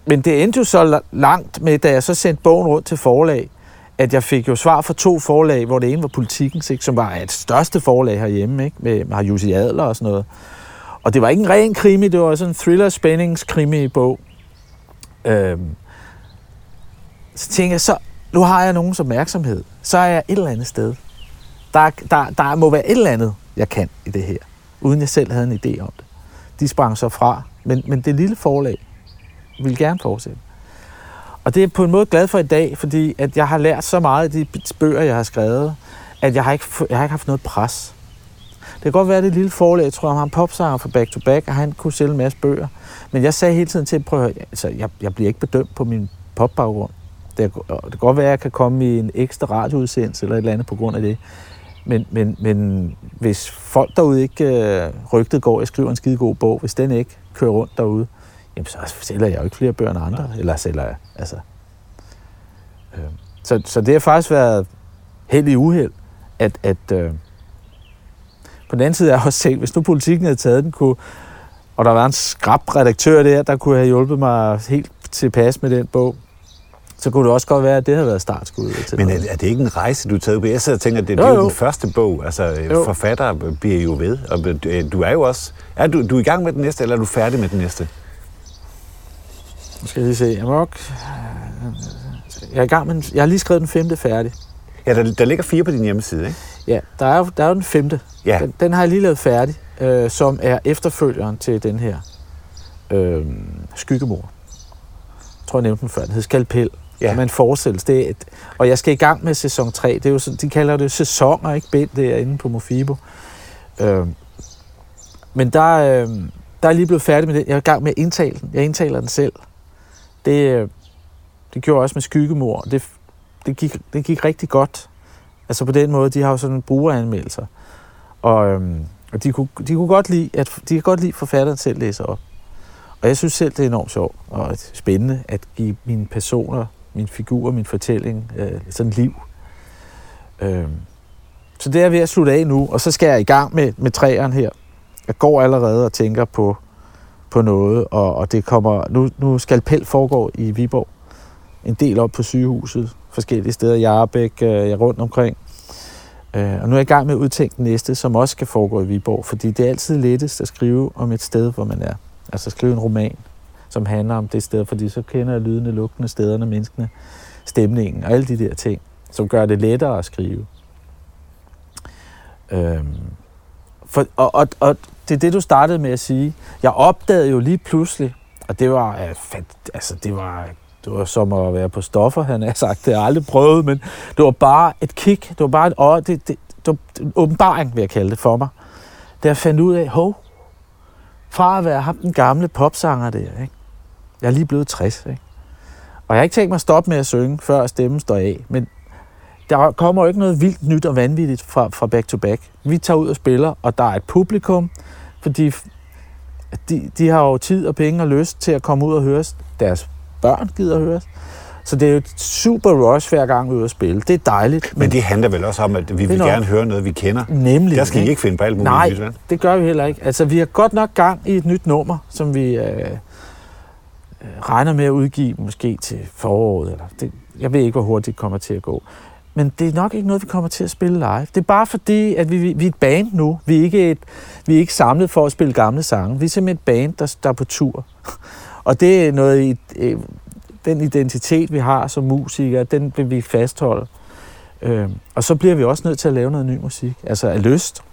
men det endte jo så langt med, da jeg så sendte bogen rundt til forlag, at jeg fik jo svar fra to forlag, hvor det ene var Politikens, ikke? som var et største forlag herhjemme, ikke? med, med Jussi Adler og sådan noget. Og det var ikke en ren krimi, det var sådan en thriller-spændings-krimi-bog. Øhm, så tænkte jeg, så nu har jeg nogens opmærksomhed. Så er jeg et eller andet sted. Der, der, der må være et eller andet, jeg kan i det her, uden jeg selv havde en idé om det. De sprang så fra, men, men det lille forlag vil gerne fortsætte. Og det er jeg på en måde glad for i dag, fordi at jeg har lært så meget af de bøger, jeg har skrevet, at jeg har ikke, jeg har ikke haft noget pres. Det kan godt være, at det lille forlag, jeg tror, han har en popsanger for Back to Back, og han kunne sælge en masse bøger. Men jeg sagde hele tiden til at prøve, altså, jeg, jeg bliver ikke bedømt på min popbaggrund. Det, det kan godt være, at jeg kan komme i en ekstra radioudsendelse eller et eller andet på grund af det. Men, men, men hvis folk derude ikke øh, rygtet går, jeg skriver en skide god bog, hvis den ikke kører rundt derude, jamen så sælger jeg jo ikke flere bøger end andre. Nej. Eller sælger jeg, altså. Øh, så, så det har faktisk været held i uheld, at, at øh, på den anden side er jeg også tænkt, hvis nu politikken havde taget den, kunne, og der var en skrab redaktør der, der kunne have hjulpet mig helt tilpas med den bog, så kunne det også godt være, at det havde været startskuddet til Men er, er det ikke en rejse, du er taget på? Jeg sidder og tænker, at det, Jo, det er jo jo. den første bog. Altså, Jo. forfatter bliver jo ved. Og du er jo også... Er du, du er i gang med den næste, eller er du færdig med den næste? Nu skal jeg lige se. Jeg, må nok, jeg, er i gang med, den- jeg har lige skrevet den femte færdig. Ja, der, der ligger fire på din hjemmeside, ikke? Ja, der er jo, der er jo den femte. Ja. Den, den har jeg lige lavet færdig, øh, som er efterfølgeren til den her øh, skyggemor. Jeg tror, jeg nævnte den før. Den hedder Skalpel. Ja. Man forestiller det. et- Og jeg skal i gang med sæson 3. Det er jo sådan, de kalder det sæsoner, ikke bind derinde på Mofibo. Øh, men der, øh, der er lige blevet færdig med det. Jeg er i gang med at indtale den. Jeg indtaler den selv. Det, øh, det gjorde jeg også med skyggemor. Det, det, gik, det gik rigtig godt. Altså på den måde, de har jo sådan brugeranmeldelser. Og, øhm, og de, kunne, de kunne godt lide, at de kan godt lide, at forfatteren selv læser op. Og jeg synes selv, det er enormt sjovt og spændende at give mine personer, mine figurer, min fortælling, øh, sådan liv. Øhm, så det er ved at slutte af nu, og så skal jeg i gang med, med træerne her. Jeg går allerede og tænker på, på noget, og, og det kommer, nu, nu skal Pelt foregå i Viborg. En del op på sygehuset, forskellige steder, Jarbæk, øh, jeg rundt omkring. Øh, og nu er jeg i gang med at udtænke den næste, som også skal foregå i Viborg, fordi det er altid lettest at skrive om et sted, hvor man er. Altså skrive en roman, som handler om det sted, fordi så kender jeg lydene, lugtene, stederne, menneskene, stemningen og alle de der ting, som gør det lettere at skrive. Øhm, for, og, og, og det er det, du startede med at sige. Jeg opdagede jo lige pludselig, og det var, øh, altså det var, det var som at være på stoffer, han har sagt. Det har jeg aldrig prøvet, men det var bare et kick. Det var bare et, åh, det, det, det var en åbenbaring, vil jeg kalde det for mig. Da jeg fandt ud af, hov, fra at være ham den gamle popsanger der, ikke? jeg er lige blevet 60, ikke? og jeg har ikke tænkt mig at stoppe med at synge, før stemmen står af, men der kommer jo ikke noget vildt nyt og vanvittigt fra, fra Back to Back. Vi tager ud og spiller, og der er et publikum, fordi de, de har jo tid og penge og lyst til at komme ud og høres. Deres børn gider at høres. Så det er jo et super rush hver gang vi er ude at spille. Det er dejligt. Men det handler vel også om, at vi vil nok. gerne høre noget, vi kender. Nemlig. Der skal I ikke finde på alt muligt Nej, nyt, det gør vi heller ikke. Altså, vi har godt nok gang i et nyt nummer, som vi øh, øh, regner med at udgive måske til foråret. Eller det, jeg ved ikke, hvor hurtigt det kommer til at gå. Men det er nok ikke noget, vi kommer til at spille live. Det er bare fordi, at vi, vi, er et band nu. Vi er, ikke et, vi er ikke samlet for at spille gamle sange. Vi er simpelthen et band, der, der er på tur. *laughs* Og det er noget i øh, den identitet, vi har som musikere, den vil vi fastholde. Øh, og så bliver vi også nødt til at lave noget ny musik. Altså af lyst.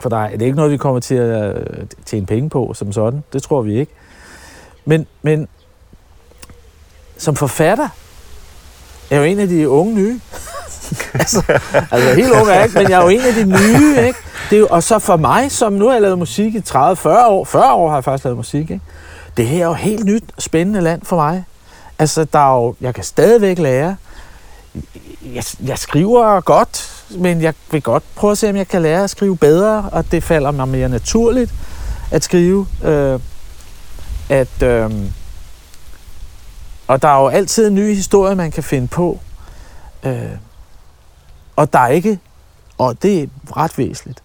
For der er, det er ikke noget, vi kommer til at øh, tjene penge på som sådan. Det tror vi ikke. Men, men som forfatter er jeg jo en af de unge nye. *laughs* *laughs* altså, altså helt ung er jeg ikke, men jeg er jo en af de nye. Ikke? Det er jo, og så for mig, som nu har jeg lavet musik i 30-40 år, 40 år har jeg faktisk lavet musik, ikke? det her er jo helt nyt og spændende land for mig. Altså, der er jo, jeg kan stadigvæk lære. Jeg, jeg skriver godt, men jeg vil godt prøve at se, om jeg kan lære at skrive bedre, og det falder mig mere naturligt at skrive. Øh, at, øh, og der er jo altid en ny historie, man kan finde på. Øh, og der er ikke, og det er ret væsentligt,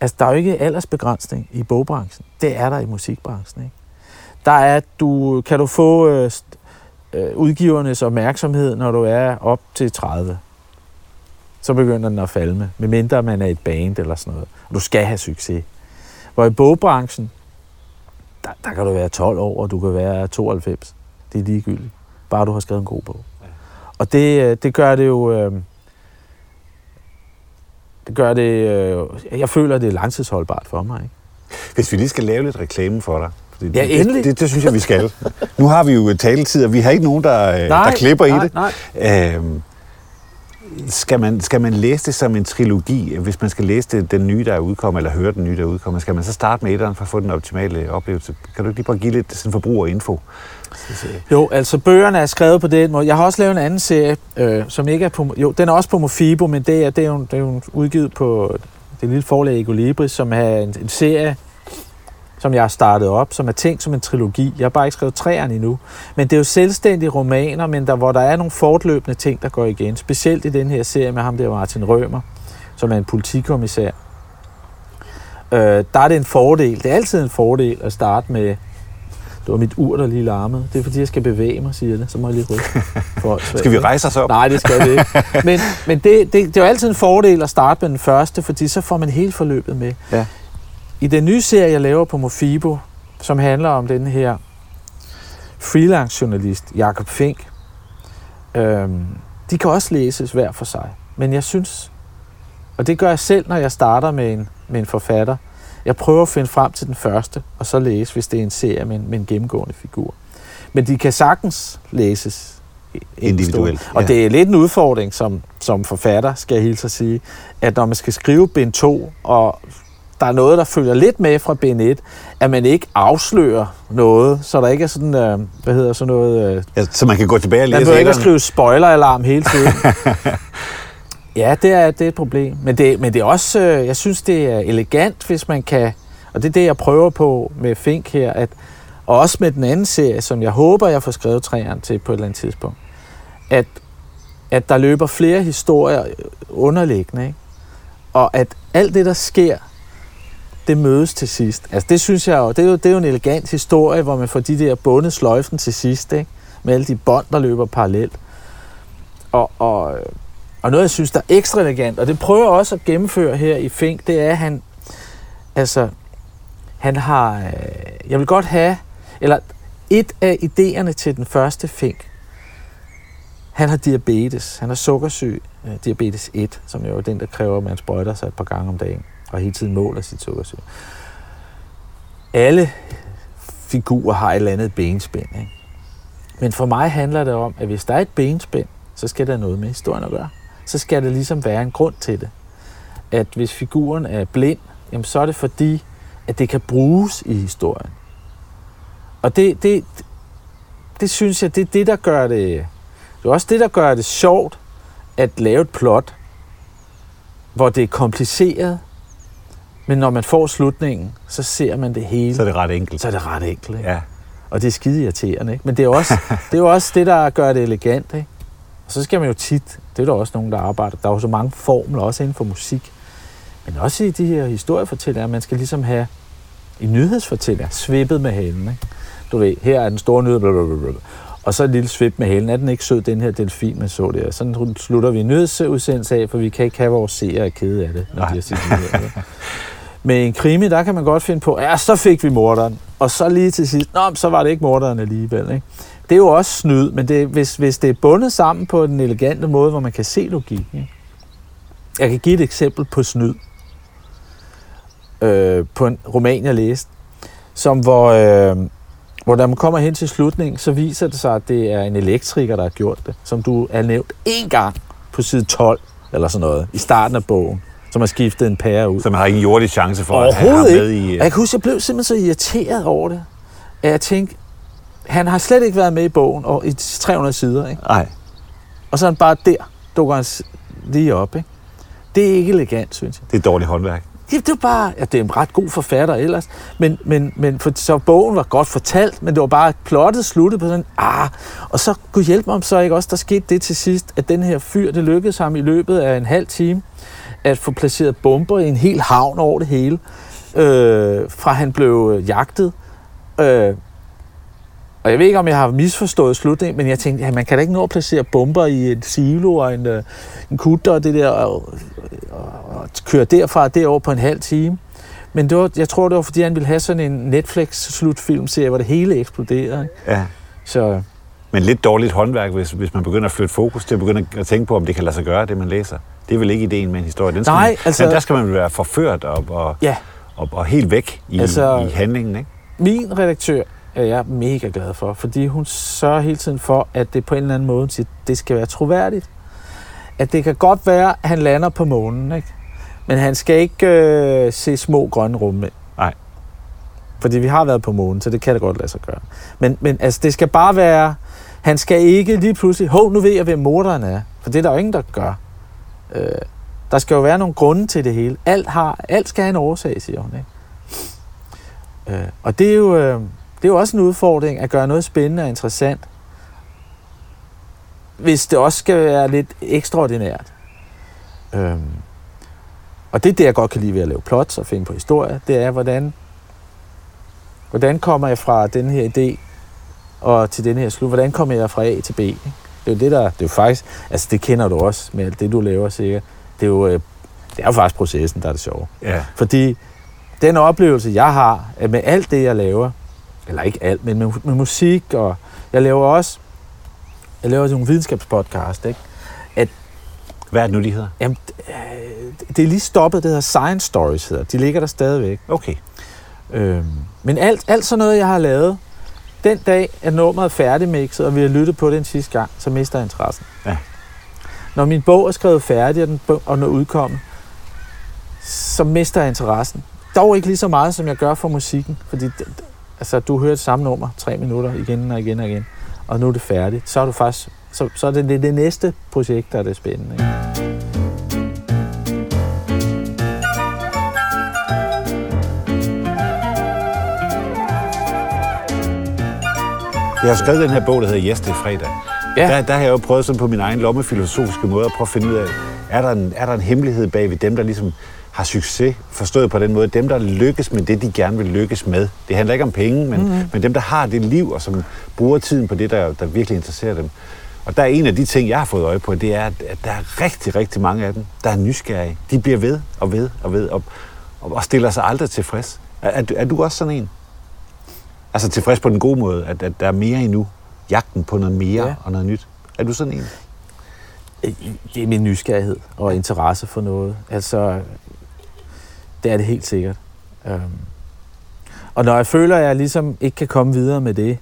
altså der er jo ikke aldersbegrænsning i bogbranchen. Det er der i musikbranchen. Ikke? Der er, du, kan du få øh, øh, udgivernes opmærksomhed, når du er op til 30. Så begynder den at falme, medmindre man er et band eller sådan noget. Og du skal have succes. Hvor i bogbranchen, der, der kan du være 12 år, og du kan være 92. Det er ligegyldigt. Bare du har skrevet en god bog. Og det, øh, det gør det jo... Øh, det gør det... Øh, jeg føler, det er langtidsholdbart for mig. Ikke? Hvis vi lige skal lave lidt reklame for dig. Fordi Ja, det, endelig. Det, det, det synes jeg, vi skal. nu har vi jo talet taletid, og vi har ikke nogen, der, øh, der klipper nej, i det. Nej. Øhm, skal, man, skal man læse det som en trilogi? Hvis man skal læse det, den nye, der er udkommet, eller høre den nye, der er udkommet, skal man så starte med etteren for at få den optimale oplevelse? Kan du ikke lige bare give lidt sådan forbrugerinfo? Jo, altså bøgerne er skrevet på den måde. Jeg har også lavet en anden serie, øh, som ikke er på... Jo, den er også på Mofibo, men det er, det er, jo, det er jo udgivet på det lille forlag Egolibris, som er en, en serie, som jeg har startet op, som er tænkt som en trilogi. Jeg har bare ikke skrevet træerne endnu. Men det er jo selvstændige romaner, men der, hvor der er nogle fortløbende ting, der går igen. Specielt i den her serie med ham der Martin Rømer, som er en politikommissær. Øh, der er det en fordel. Det er altid en fordel at starte med det var mit ur, der lige larmede. Det er fordi, jeg skal bevæge mig, siger det. Så må jeg lige rykke. For, *laughs* skal vi rejse os op? Nej, det skal vi ikke. *laughs* Men, men det, det, det er jo altid en fordel at starte med den første, fordi så får man hele forløbet med. Ja. I den nye serie, jeg laver på Mofibo, som handler om den her freelance-journalist, Jakob Fink, øhm, de kan også læses hver for sig. Men jeg synes, og det gør jeg selv, når jeg starter med en, med en forfatter, jeg prøver at finde frem til den første, og så læse, hvis det er en serie med en, med en gennemgående figur. Men de kan sagtens læses individuelt. Og det er lidt en udfordring som, som forfatter, skal jeg hilse at sige, at når man skal skrive bind 2, og der er noget, der følger lidt med fra bind 1, at man ikke afslører noget, så der ikke er sådan, øh, hvad hedder sådan noget... Øh, ja, så man kan gå tilbage og læse Man behøver ikke at skrive spoiler-alarm hele tiden. *laughs* ja, det er, det er et problem. Men det, men det er også, øh, jeg synes, det er elegant, hvis man kan, og det er det, jeg prøver på med Fink her, at, og også med den anden serie, som jeg håber, jeg får skrevet træerne til på et eller andet tidspunkt, at, at der løber flere historier underliggende, ikke? og at alt det, der sker, det mødes til sidst. Altså det synes jeg jo, det er jo, det er jo en elegant historie, hvor man får de der bundet sløjfen til sidst, ikke? med alle de bånd, der løber parallelt. Og, og, og noget, jeg synes, der er ekstra elegant, og det prøver jeg også at gennemføre her i Fink, det er, at han, altså, han har, øh, jeg vil godt have, eller et af idéerne til den første Fink, han har diabetes, han har sukkersyg, øh, diabetes 1, som jo er den, der kræver, at man sprøjter sig et par gange om dagen og hele tiden måler sit sukkersyge. Alle figurer har et eller andet benspænd. Ikke? Men for mig handler det om, at hvis der er et benspænd, så skal der noget med historien at gøre. Så skal der ligesom være en grund til det. At hvis figuren er blind, jamen så er det fordi, at det kan bruges i historien. Og det, det, det synes jeg, det er det, der gør det... Det er også det, der gør det sjovt at lave et plot, hvor det er kompliceret, men når man får slutningen, så ser man det hele. Så er det ret enkelt. Så er det ret enkelt, ikke? Ja. Og det er skide irriterende, ikke? Men det er, også, *laughs* det er jo også det, der gør det elegant, ikke? Og så skal man jo tit, det er der også nogen, der arbejder, der er jo så mange formler, også inden for musik, men også i de her historiefortællinger, man skal ligesom have i nyhedsfortællinger, svippet med halen, ikke? Du ved, her er den store nyhed, blablabla. og så et lille svip med halen. Er den ikke sød, den her delfin, man så der? Sådan slutter vi en nyhedsudsendelse af, for vi kan ikke have vores seere kede af det, når Nej. de har set nyheder. *laughs* Med en krimi, der kan man godt finde på, ja, så fik vi morderen. Og så lige til sidst, nå, så var det ikke morderen alligevel. Ikke? Det er jo også snyd, men det, hvis, hvis det er bundet sammen på den elegante måde, hvor man kan se logik. Ikke? Jeg kan give et eksempel på snyd. Øh, på en roman, jeg læste, som hvor, øh, hvor når man kommer hen til slutningen, så viser det sig, at det er en elektriker, der har gjort det, som du er nævnt én gang på side 12, eller sådan noget, i starten af bogen som har skiftet en pære ud. Som har ingen jordig chance for at have med i... Jeg kan huske, jeg blev simpelthen så irriteret over det, at jeg tænkte, han har slet ikke været med i bogen og i 300 sider, ikke? Nej. Og så er han bare der, dukker han lige op, ikke? Det er ikke elegant, synes jeg. Det er dårligt håndværk. Det, det var bare, ja, det er en ret god forfatter ellers, men, men, men for, så bogen var godt fortalt, men det var bare plottet sluttet på sådan, ah, og så kunne hjælpe mig om så ikke også, der skete det til sidst, at den her fyr, det lykkedes ham i løbet af en halv time, at få placeret bomber i en hel havn over det hele, øh, fra han blev jagtet. Øh, og jeg ved ikke, om jeg har misforstået slutningen, men jeg tænkte, at man kan da ikke nå at placere bomber i en silo og en, øh, en kutter og det der, og, og, og køre derfra og derover på en halv time. Men det var, jeg tror, det var, fordi han ville have sådan en Netflix-slutfilmserie, hvor det hele eksploderede. Ja. Så, men lidt dårligt håndværk, hvis, hvis man begynder at flytte fokus til at begynde at tænke på, om det kan lade sig gøre, det man læser. Det er vel ikke ideen med en historie. Den skal Nej, man, altså... Der skal man være forført og, og, ja. og, og helt væk i, altså, i handlingen, ikke? Min redaktør er jeg mega glad for, fordi hun sørger hele tiden for, at det på en eller anden måde, det skal være troværdigt. at det kan godt være, at han lander på månen, ikke? Men han skal ikke øh, se små grønne rummænd. Nej. Fordi vi har været på månen, så det kan det godt lade sig gøre. Men, men altså, det skal bare være... Han skal ikke lige pludselig... Hov, nu ved jeg, hvem morderen er. For det er der jo ingen, der gør. Øh, der skal jo være nogle grunde til det hele. Alt, har, alt skal have en årsag, siger hun. Ikke? Øh, og det er, jo, øh, det er jo også en udfordring at gøre noget spændende og interessant, hvis det også skal være lidt ekstraordinært. Øh, og det er det, jeg godt kan lide ved at lave plots og finde på historier, det er, hvordan, hvordan kommer jeg fra den her idé og til den her slut? Hvordan kommer jeg fra A til B? Ikke? Det er jo det, der... Det er jo faktisk... Altså, det kender du også med alt det, du laver sikkert. Det er jo, øh, det er jo faktisk processen, der er det sjove. Ja. Fordi den oplevelse, jeg har at med alt det, jeg laver, eller ikke alt, men med, med musik, og jeg laver også, jeg laver også nogle videnskabspodcast, ikke? Hvad er det nu, de hedder? Jamen, øh, det er lige stoppet, det hedder Science Stories, hedder. De ligger der stadigvæk. Okay. Øhm, men alt, alt sådan noget, jeg har lavet, den dag, at nummeret er færdigmixet, og vi har lyttet på det en sidste gang, så mister jeg interessen. Ja. Når min bog er skrevet færdig, og den og den er udkommet, så mister jeg interessen. Dog ikke lige så meget, som jeg gør for musikken, fordi altså, du hører det samme nummer tre minutter igen og igen og igen, og nu er det færdigt. Så er du faktisk så, så er det, det det næste projekt, der er det spændende. Ikke? Jeg har skrevet den her bog, der hedder Yes, det er fredag. Ja. Der, der har jeg jo prøvet sådan på min egen lommefilosofiske måde at prøve at finde ud af, er der en, er der en hemmelighed bag ved dem, der ligesom har succes, forstået på den måde, dem, der lykkes med det, de gerne vil lykkes med. Det handler ikke om penge, men, mm-hmm. men dem, der har det liv, og som bruger tiden på det, der, der virkelig interesserer dem. Og der er en af de ting, jeg har fået øje på, det er, at der er rigtig, rigtig mange af dem, der er nysgerrige. De bliver ved og ved og ved, og, og stiller sig aldrig tilfreds. Er, er, du- er du også sådan en? Altså tilfreds på den gode måde, at, at der er mere endnu. Jagten på noget mere Ja. og noget nyt. Er du sådan en? Det er min nysgerrighed og interesse for noget. Altså, det er det helt sikkert. Øhm. Og når jeg føler, at jeg ligesom ikke kan komme videre med det,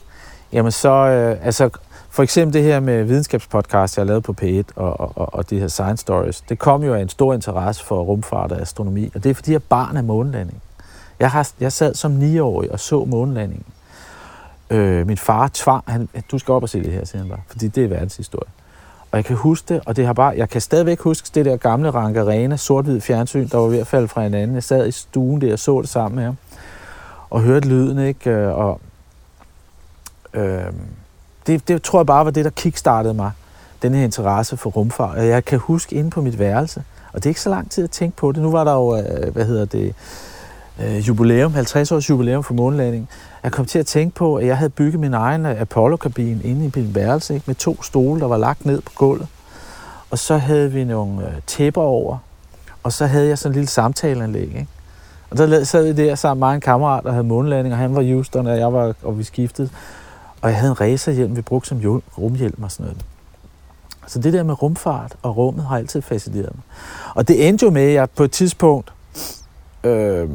jamen så, øh, altså, for eksempel det her med videnskabspodcast, jeg har lavet på P1, og, og, og, og de her Science Stories, det kom jo af en stor interesse for rumfart og astronomi, og det er fordi, jeg barn af månelanding. Jeg, har, jeg sad som 9-årig og så månelandingen. Øh, min far tvang, han, du skal op og se det her, siger han bare, fordi det er verdenshistorie. Og jeg kan huske det, og det har bare, jeg kan stadigvæk huske det der gamle Rank Arena, sort-hvid fjernsyn, der var ved at falde fra hinanden. Jeg sad i stuen der og så det sammen med ham, og hørte lyden, ikke? Øh, og, øh, det, det tror jeg bare var det, der kickstartede mig, den her interesse for rumfart. Og jeg kan huske inde på mit værelse, og det er ikke så lang tid at tænke på det. Nu var der jo, øh, hvad hedder det, øh, jubilæum, 50 års jubilæum for månelandingen. Jeg kom til at tænke på, at jeg havde bygget min egen øh, Apollo-kabine inde i min værelse, ikke? med to stole, der var lagt ned på gulvet. Og så havde vi nogle øh, tæpper over, og så havde jeg sådan en lille samtaleanlæg. Ikke? Og der sad vi der sammen med en kammerat, der havde månelanding, og han var Houston, og jeg var, og vi skiftede. Og jeg havde en racerhjelm, vi brugte som rumhjelm og sådan noget. Så det der med rumfart og rummet har altid fascineret mig. Og det endte jo med, at jeg på et tidspunkt, øh,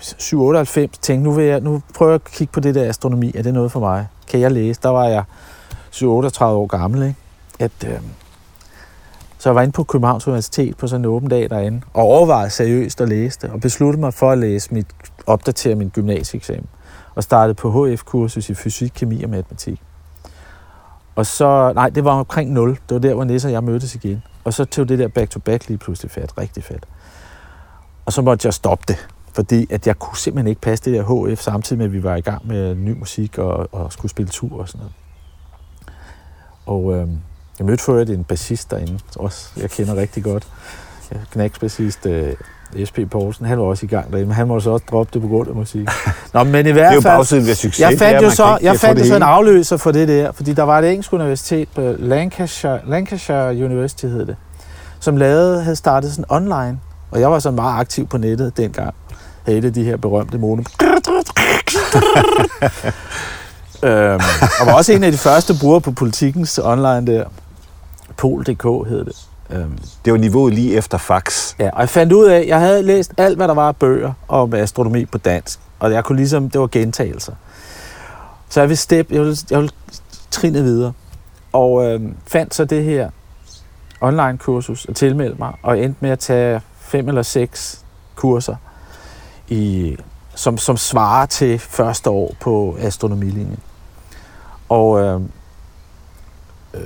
798, tænkte, nu, vil jeg, nu prøver jeg at kigge på det der astronomi. Er det noget for mig? Kan jeg læse? Der var jeg 38 år gammel, ikke? At, øh, så jeg var inde på Københavns Universitet på sådan en åben dag derinde, og overvejede seriøst at læse det, og besluttede mig for at læse mit, opdatere min gymnasieeksamen, og startede på HF-kursus i fysik, kemi og matematik. Og så, nej, det var omkring 0. Det var der, hvor Nisse og jeg mødtes igen. Og så tog det der back-to-back lige pludselig fat, rigtig fedt. Og så måtte jeg stoppe det, fordi at jeg kunne simpelthen ikke passe det der HF, samtidig med, at vi var i gang med ny musik og, og skulle spille tur og sådan noget. Og øh, jeg mødte for en bassist derinde, også jeg kender rigtig godt. Knæksbassist øh, SP Poulsen, han var også i gang derinde, men han må så også droppe det på grund af musik. *laughs* Nå, men i Det hvert er jo fald... bagsiden ved succes. Jeg det er, fandt jo så, jeg fandt det jo så en afløser for det der, fordi der var et engelsk universitet på Lancashire, Lancashire University hed det, som lavede, havde startet sådan online, og jeg var så meget aktiv på nettet dengang. Havde de her berømte mono. øhm, og var også en af de første brugere på politikens online der. Pol.dk hed det. Øhm, Det var niveauet lige efter fax. Ja, og jeg fandt ud af, at jeg havde læst alt, hvad der var af bøger om astronomi på dansk. Og jeg kunne ligesom, det var gentagelser. Så jeg ville step, jeg ville, jeg ville trine videre. Og øh, fandt så det her online kursus og tilmeldte mig, og endte med at tage fem eller seks kurser, i, som, som svarer til første år på astronomilinjen. Og øh, øh,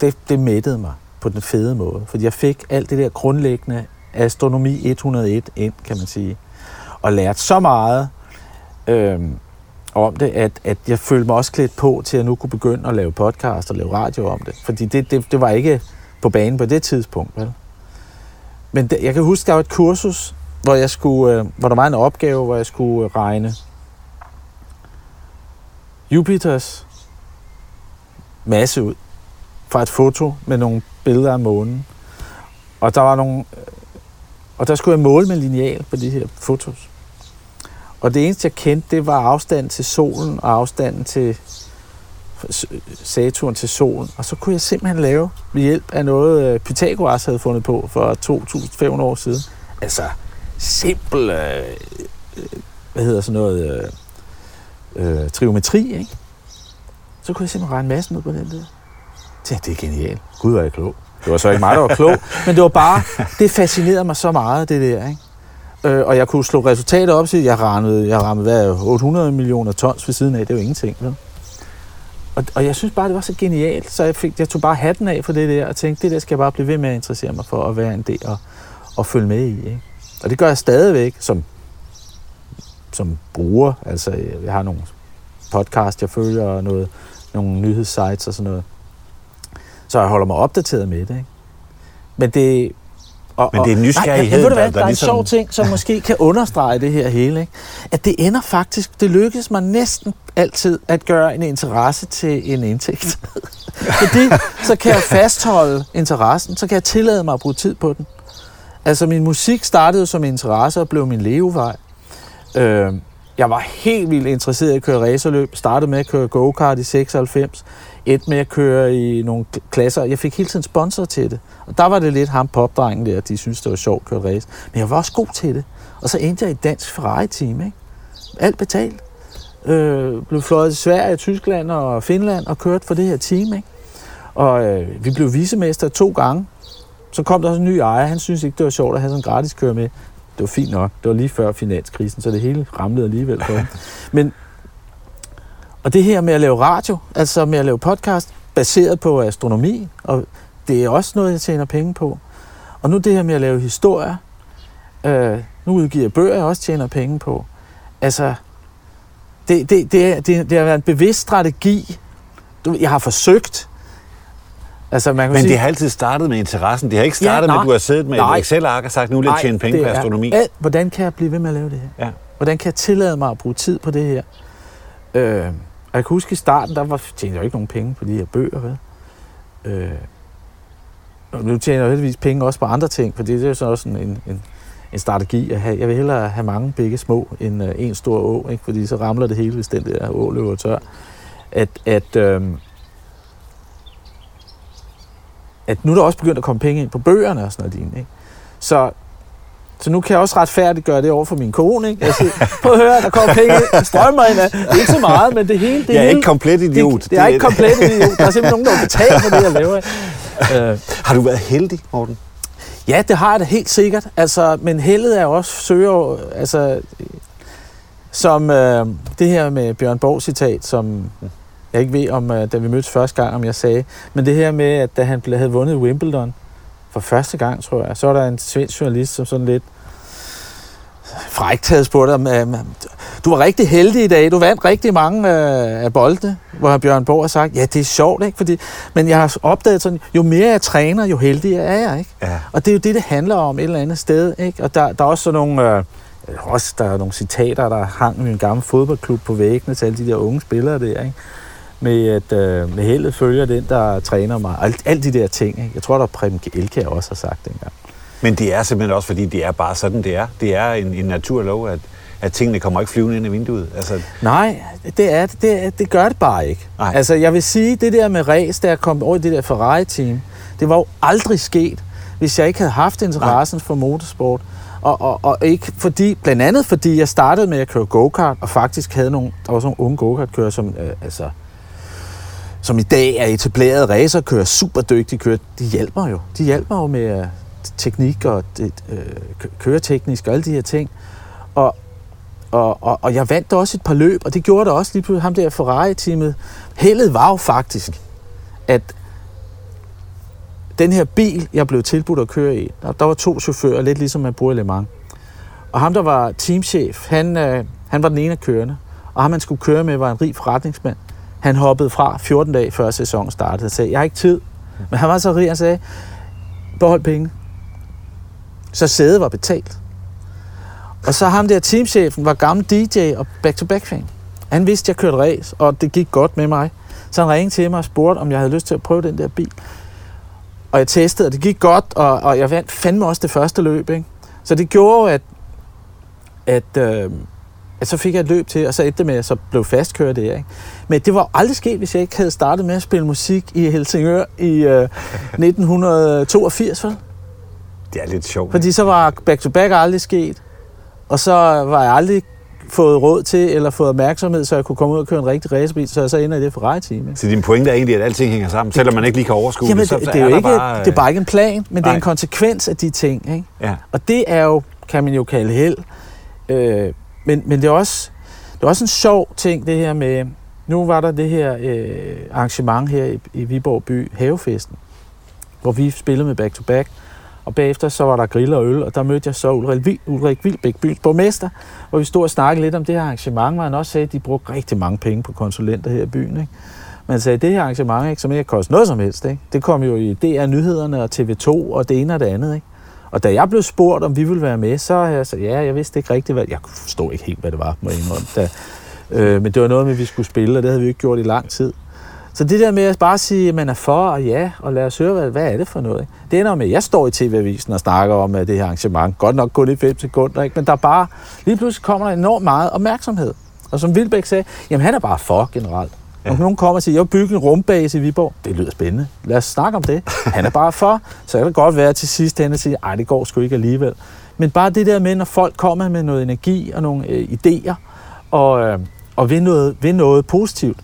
det, det mættede mig på den fede måde, fordi jeg fik alt det der grundlæggende astronomi 101 ind, kan man sige, og lærte så meget øh, om det, at, at jeg følte mig også klædt på til at nu kunne begynde at lave podcast og lave radio om det. Fordi det, det, det var ikke på banen på det tidspunkt. Vel? Men det, jeg kan huske, der var et kursus, hvor, jeg skulle, øh, hvor der var en opgave, hvor jeg skulle øh, regne Jupiters masse ud fra et foto med nogle billeder af månen. Og der var nogle, øh, og der skulle jeg måle med lineal på de her fotos. Og det eneste, jeg kendte, det var afstanden til solen og afstanden til Saturn til solen. Og så kunne jeg simpelthen lave ved hjælp af noget, øh, Pythagoras havde fundet på for 2.500 år siden. Altså simpel, øh, øh, hvad hedder sådan noget, øh, øh, triometri, ikke? Så kunne jeg simpelthen regne massen ud på den der. Det, det er genialt. Gud, var jeg klog. Det var så ikke mig, der var klog, *laughs* men det var bare, det fascinerede mig så meget, det der, ikke? Øh, og jeg kunne slå resultater op, så jeg rammede, jeg rammede hvad, 800 millioner tons ved siden af. Det er jo ingenting, vel? Og, og jeg synes bare, det var så genialt, så jeg, fik, jeg tog bare hatten af for det der, og tænkte, det der skal jeg bare blive ved med at interessere mig for at være en del og, og følge med i. Ikke? Og det gør jeg stadigvæk som, som bruger. Altså, jeg har nogle podcast, jeg følger, og noget, nogle nyhedssites og sådan noget. Så jeg holder mig opdateret med det. Ikke? Men det, og, Men det er nysgerrighed, nej, der, der, der er en ligesom... sjov ting, som *laughs* måske kan understrege det her hele. Ikke? At det ender faktisk, det lykkes mig næsten altid at gøre en interesse til en indtægt. *laughs* Fordi så kan jeg fastholde interessen, så kan jeg tillade mig at bruge tid på den. Altså min musik startede som interesse og blev min levevej. Øh, jeg var helt vildt interesseret i at køre racerløb. Startede med at køre go-kart i 96 endte med at køre i nogle klasser. Jeg fik hele tiden sponsor til det. Og der var det lidt ham popdrengen der, de synes det var sjovt at køre race. Men jeg var også god til det. Og så endte jeg i dansk Ferrari-team, ikke? Alt betalt. Øh, blev fløjet til Sverige, Tyskland og Finland og kørt for det her team, ikke? Og øh, vi blev visemester to gange. Så kom der også en ny ejer. Han synes ikke, det var sjovt at have sådan en gratis køre med. Det var fint nok. Det var lige før finanskrisen, så det hele ramlede alligevel på *laughs* Men og det her med at lave radio, altså med at lave podcast, baseret på astronomi, og det er også noget, jeg tjener penge på. Og nu det her med at lave historier, øh, nu udgiver jeg bøger, jeg også tjener penge på. Altså, det, det, det, er, det, det har været en bevidst strategi. Jeg har forsøgt. Altså, man kan Men sige, det har altid startet med interessen. Det har ikke startet ja, nej, med, at du har siddet med nej, et Excel-ark og sagt, nu vil jeg tjene penge på astronomi. Er, hvordan kan jeg blive ved med at lave det her? Ja. Hvordan kan jeg tillade mig at bruge tid på det her? Øh, og jeg kan huske i starten, der var, tjente jeg jo ikke nogen penge på de her bøger, vel? Øh, og nu tjener jeg heldigvis penge også på andre ting, for det er jo så også en, en, en strategi at have. Jeg vil hellere have mange begge små end uh, en stor å, ikke? fordi så ramler det hele, hvis den der å løber tør. At, at, øh, at nu er der også begyndt at komme penge ind på bøgerne og sådan noget. Ikke? Så så nu kan jeg også retfærdigt gøre det over for min kone. Ikke? Jeg siger, prøv at høre, der kommer penge strømmer ind af. Det er ikke så meget, men det hele... Det jeg er hele, ikke komplet idiot. Det, det er ikke komplet idiot. Der er simpelthen nogen, der betalt for det, jeg laver. Uh, har du været heldig, Morten? Ja, det har jeg da helt sikkert. Altså, men heldet er også søger... Altså, som øh, det her med Bjørn Borg citat, som jeg ikke ved, om øh, da vi mødtes første gang, om jeg sagde, men det her med, at da han havde vundet Wimbledon, for første gang, tror jeg. Så er der en svensk journalist, som sådan lidt frækt havde spurgt ham, du var rigtig heldig i dag, du vandt rigtig mange øh, af boldene, hvor Bjørn Borg har sagt, ja, det er sjovt, ikke? Fordi, men jeg har opdaget sådan, jo mere jeg træner, jo heldigere er jeg, ikke? Ja. Og det er jo det, det handler om et eller andet sted, ikke? Og der, der er også sådan nogle, øh, også der er nogle citater, der hang i en gammel fodboldklub på væggene til alle de der unge spillere der, ikke? Med at øh, med heldet følger den, der træner mig. Alt, alt de der ting. Ikke? Jeg tror, der Preben Elke også har sagt dengang. Men det er simpelthen også, fordi det er bare sådan, det er. Det er en, en naturlov, at, at tingene kommer ikke flyvende ind i vinduet. Altså... Nej, det, er, det, det gør det bare ikke. Nej. Altså, jeg vil sige, det der med race, der kom over i det der Ferrari-team, det var jo aldrig sket, hvis jeg ikke havde haft interessen Nej. for motorsport. Og, og, og ikke fordi, blandt andet fordi jeg startede med at køre go-kart, og faktisk havde nogle, der var sådan nogle unge go-kart-kører, som øh, altså, som i dag er etableret racerkører, super dygtige kører, de hjælper jo. De hjælper jo med øh, teknik og det, øh, køreteknisk og alle de her ting. Og, og, og, og jeg vandt også et par løb, og det gjorde det også lige pludselig ham der Ferrari-teamet. Heldet var jo faktisk, at den her bil, jeg blev tilbudt at køre i, der, der var to chauffører, lidt ligesom man bruger i Le Mans. Og ham, der var teamchef, han, øh, han var den ene af kørende. Og ham, man skulle køre med, var en rig forretningsmand. Han hoppede fra 14 dage før sæsonen startede og sagde, jeg har ikke tid. Men han var så rig, han sagde, behold penge. Så sædet var betalt. Og så ham der teamchefen var gammel DJ og back-to-back-fan. Han vidste, at jeg kørte race, og det gik godt med mig. Så han ringede til mig og spurgte, om jeg havde lyst til at prøve den der bil. Og jeg testede, og det gik godt, og, og jeg vandt fandme også det første løb. Ikke? Så det gjorde at, at, øh, at så fik jeg et løb til, og så endte det med, at jeg så blev fastkørt der. Ikke? Men det var aldrig sket, hvis jeg ikke havde startet med at spille musik i Helsingør i øh, *laughs* 1982, vel? Det er lidt sjovt. Fordi så var back-to-back aldrig sket, og så var jeg aldrig fået råd til, eller fået opmærksomhed, så jeg kunne komme ud og køre en rigtig racerbil, så jeg så ender i det Ferrari-team. ikke? Så din pointe er egentlig, at alting hænger sammen, selvom man ikke lige kan overskue Jamen, det, så det, er jo ikke, bare, det er bare ikke en plan, men det er Nej. en konsekvens af de ting. Ikke? Ja. Og det er jo, kan man jo kalde held. Øh, men, men det er også det er også en sjov ting, det her med, nu var der det her øh, arrangement her i, i Viborg by, Havefesten, hvor vi spillede med back-to-back, og bagefter så var der grill og øl, og der mødte jeg så Ulrik, Ulrik Vilbæk, byens borgmester, hvor vi stod og snakkede lidt om det her arrangement, hvor han også sagde, at de brugte rigtig mange penge på konsulenter her i byen. Ikke? Men sagde, at det her arrangement, ikke, som ikke koster noget som helst, ikke? det kom jo i DR Nyhederne og TV2 og det ene og det andet. Ikke? Og da jeg blev spurgt, om vi ville være med, så øh, jeg sagde, ja, jeg vidste ikke rigtigt, hvad... Jeg forstod ikke helt, hvad det var, må jeg indrømme. Da, øh, men det var noget med, at vi skulle spille, og det havde vi ikke gjort i lang tid. Så det der med at bare sige, at man er for og ja, og lad os høre, hvad, hvad er det for noget? Ikke? Det ender med, at jeg står i TV-avisen og snakker om at det her arrangement. Godt nok kun i 5 sekunder, ikke? men der bare, lige pludselig kommer der enormt meget opmærksomhed. Og som Vilbæk sagde, jamen han er bare for generelt. Ja. Om nogen kommer og siger, jeg vil bygge en rumbase i Viborg, det lyder spændende. Lad os snakke om det. Han er bare for. Så kan det godt være til sidst hen og sige, ej, det går sgu ikke alligevel. Men bare det der med, når folk kommer med noget energi og nogle øh, idéer, og, øh, og vil noget, vil noget positivt,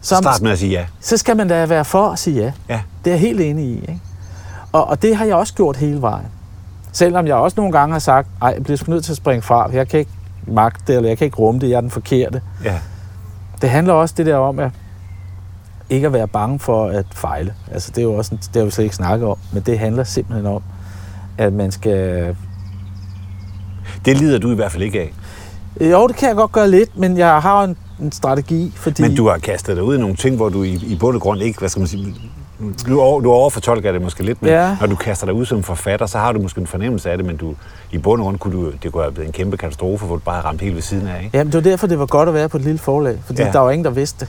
så, Start med at sige ja. så skal man da være for at sige ja. Ja. Det er jeg helt enig i. Ikke? Og, og det har jeg også gjort hele vejen. Selvom jeg også nogle gange har sagt, ej, jeg bliver sgu nødt til at springe fra. Jeg kan ikke magte det, eller jeg kan ikke rumme det, jeg er den forkerte. Ja. Det handler også det der om, at ikke at være bange for at fejle. Altså, det er jo også, en, det har vi slet ikke snakket om, men det handler simpelthen om, at man skal... Det lider du i hvert fald ikke af. Jo, det kan jeg godt gøre lidt, men jeg har en, en strategi, fordi... Men du har kastet dig ud i nogle ting, hvor du i, i bund og grund ikke, hvad skal man sige, du, over, du overfortolker det måske lidt, men Ja. når du kaster dig ud som forfatter, så har du måske en fornemmelse af det, men du, i bund og grund kunne du, det kunne have blevet en kæmpe katastrofe, hvor du bare ramt helt ved siden af, ikke? Jamen, det var derfor, det var godt at være på et lille forlag, fordi Ja. der var ingen, der vidste det.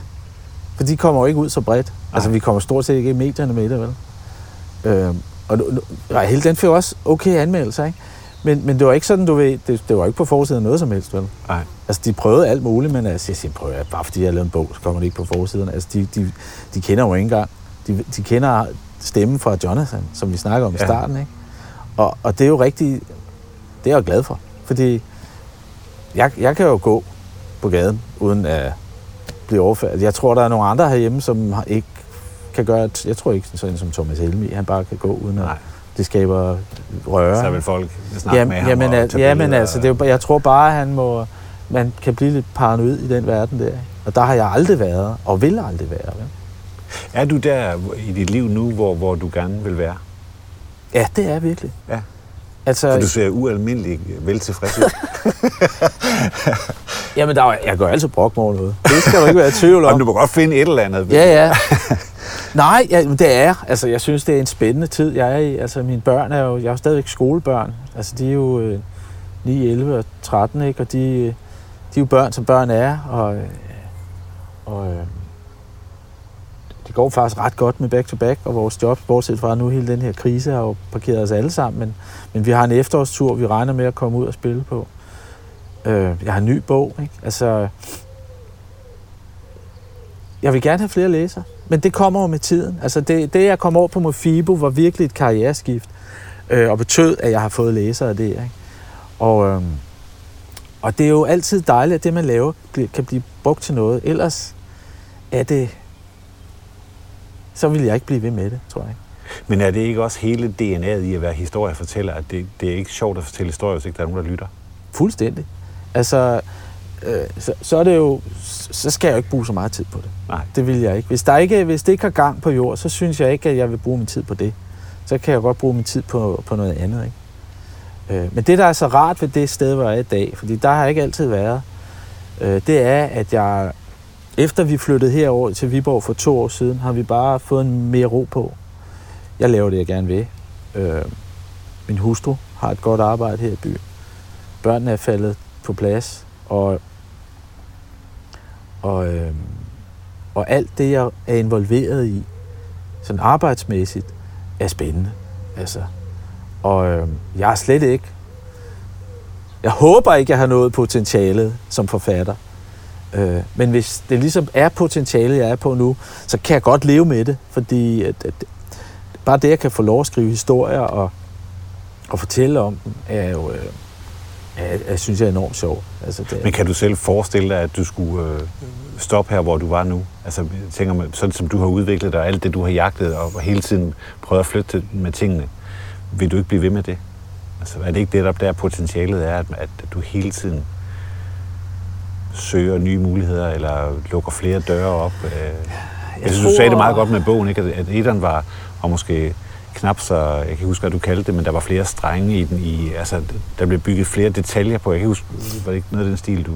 For de kommer jo ikke ud så bredt. Altså, vi kommer stort set ikke i medierne med det, vel? Øhm, og nej, hele den fik også okay anmeldelser, ikke? Men, men det var ikke sådan, du ved, det, det var ikke på forsiden noget som helst, vel? Nej. Altså, de prøvede alt muligt, men altså, jeg siger, prøv at, bare fordi jeg har lavet en bog, så kommer det ikke på forsiden. Altså, de, de, de kender jo ikke engang. De, de kender stemmen fra Jonathan, som vi snakker om i Ja. starten, ikke? Og, og det er jo rigtig, det er jeg glad for. Fordi jeg, jeg kan jo gå på gaden, uden at blive overfaldet. Jeg tror, der er nogle andre herhjemme, som ikke kan gøre, jeg tror ikke sådan som Thomas Helmi, han bare kan gå uden at Nej. det skaber røre. Så vil folk snakke Jamen, med ham jamen, og jamen altså, det er jo, jeg tror bare, han må, man kan blive lidt paranoid i den verden der. Og der har jeg aldrig været, og vil aldrig være. Vel? Er du der i dit liv nu, hvor, hvor du gerne vil være? Ja, det er jeg virkelig. Ja. Altså, For du ser ualmindelig vel tilfreds ud. *laughs* jamen, der er, jeg gør altid brok over noget. Det skal du ikke være i tvivl *laughs* Og om. du må godt finde et eller andet. Ja, ja. *laughs* Nej, ja, det er. Altså, jeg synes, det er en spændende tid, jeg er i. Altså, mine børn er jo... Jeg er jo stadigvæk skolebørn. Altså, de er jo øh, 9, 11 og 13, ikke? Og de, øh, de er jo børn, som børn er. Og, øh, og øh, går faktisk ret godt med back-to-back og vores job, bortset fra nu hele den her krise har jo parkeret os alle sammen. Men, men vi har en efterårstur, vi regner med at komme ud og spille på. Øh, jeg har en ny bog, ikke? Altså, jeg vil gerne have flere læsere, men det kommer jo med tiden. Altså det, det jeg kom over på Mofibo, var virkelig et karriereskift, øh, og betød, at jeg har fået læsere af det. Ikke? Og, øh, og det er jo altid dejligt, at det, man laver, kan blive brugt til noget. Ellers er det så ville jeg ikke blive ved med det, tror jeg. Men er det ikke også hele DNA'et i at være historiefortæller, at det, det er ikke sjovt at fortælle historier, hvis ikke der er nogen, der lytter? Fuldstændig. Altså, øh, så, så er det jo, så skal jeg jo ikke bruge så meget tid på det. Nej. Det vil jeg ikke. Hvis, der ikke. hvis det ikke har gang på jord, så synes jeg ikke, at jeg vil bruge min tid på det. Så kan jeg godt bruge min tid på, på noget andet. Ikke? Øh, men det, der er så rart ved det sted, hvor jeg er i dag, fordi der har jeg ikke altid været, øh, det er, at jeg, efter vi flyttede herover til Viborg for to år siden, har vi bare fået en mere ro på. Jeg laver det, jeg gerne vil. Øh, min hustru har et godt arbejde her i byen. Børnene er faldet på plads, og, og, øh, og alt det, jeg er involveret i, sådan arbejdsmæssigt, er spændende. Altså. Og øh, jeg er slet ikke... Jeg håber ikke, jeg har noget potentialet som forfatter. Øh, men hvis det ligesom er potentialet, jeg er på nu, så kan jeg godt leve med det, fordi at, at, bare det, jeg kan få lov at skrive historier og, og fortælle om dem, er jo, øh, er, jeg synes jeg er enormt sjovt. Altså, det, Men kan du selv forestille dig, at du skulle øh, stoppe her, hvor du var nu? Altså, jeg tænker man, sådan som du har udviklet dig, og alt det, du har jagtet, og hele tiden prøvet at flytte med tingene, vil du ikke blive ved med det? Altså, er det ikke det, der potentialet er, at, at du hele tiden søger nye muligheder, eller lukker flere døre op? Øh, jeg synes, du sagde det meget godt med bogen, ikke? at etteren var, var måske knap så, jeg kan ikke huske, hvad du kaldte det, men der var flere strenge i den, i, altså, der blev bygget flere detaljer på. Jeg kan huske, var det ikke noget af den stil, du...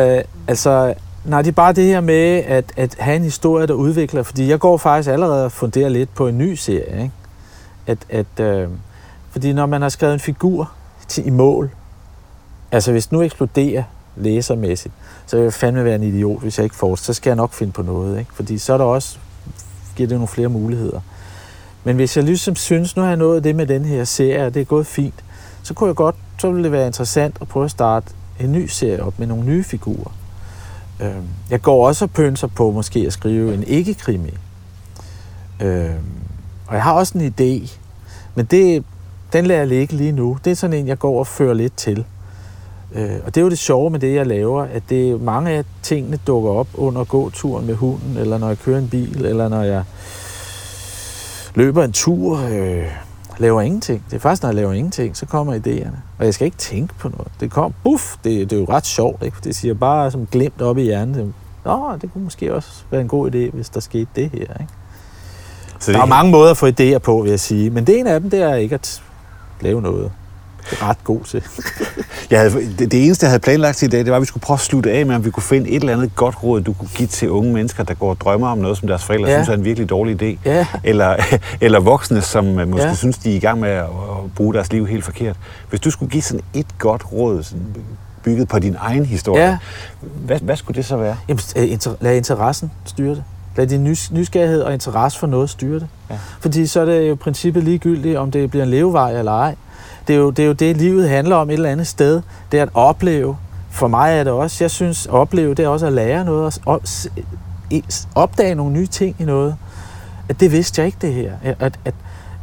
Øh, altså, nej, det er bare det her med at, at have en historie, der udvikler, fordi jeg går faktisk allerede og funderer lidt på en ny serie, ikke? At, at, øh, fordi når man har skrevet en figur til, i mål, altså hvis nu eksploderer læsermæssigt, så vil jeg fandme være en idiot, hvis jeg ikke får så skal jeg nok finde på noget, ikke? Fordi så er der også, giver det nogle flere muligheder. Men hvis jeg ligesom synes, nu har jeg nået det med den her serie, og det er gået fint, så kunne jeg godt, så ville det være interessant at prøve at starte en ny serie op med nogle nye figurer. Øhm, jeg går også og pønser på måske at skrive en ikke-krimi. Øhm, og jeg har også en idé, men det, den lader jeg ligge lige nu. Det er sådan en, jeg går og fører lidt til. Øh, og det er jo det sjove med det, jeg laver, at det, mange af tingene dukker op under gåturen med hunden, eller når jeg kører en bil, eller når jeg løber en tur, øh, laver ingenting. Det er først, når jeg laver ingenting, så kommer idéerne. Og jeg skal ikke tænke på noget. Det kommer, buff, det, det er jo ret sjovt, ikke? Det siger bare som glemt op i hjernen. Nå, det kunne måske også være en god idé, hvis der skete det her, ikke? Så det der er mange måder at få idéer på, vil jeg sige. Men det ene af dem, det er ikke at lave noget. Det ret god til. *laughs* jeg havde, det, det eneste, jeg havde planlagt til i dag, det var, at vi skulle prøve at slutte af med, om vi kunne finde et eller andet godt råd, du kunne give til unge mennesker, der går og drømmer om noget, som deres forældre ja. synes er en virkelig dårlig idé. Ja. Eller, *laughs* eller voksne, som øh, måske ja. synes, de er i gang med at, at bruge deres liv helt forkert. Hvis du skulle give sådan et godt råd, sådan bygget på din egen historie, ja. hvad, hvad skulle det så være? Jamen, øh, lad interessen styre det. Lad din nys- nysgerrighed og interesse for noget styre det. Ja. Fordi så er det jo princippet ligegyldigt, om det bliver en levevej eller ej. Det er, jo, det er jo det, livet handler om et eller andet sted. Det er at opleve. For mig er det også, jeg synes, at opleve, det er også at lære noget. Og opdage nogle nye ting i noget. At det vidste jeg ikke, det her. At, at, at,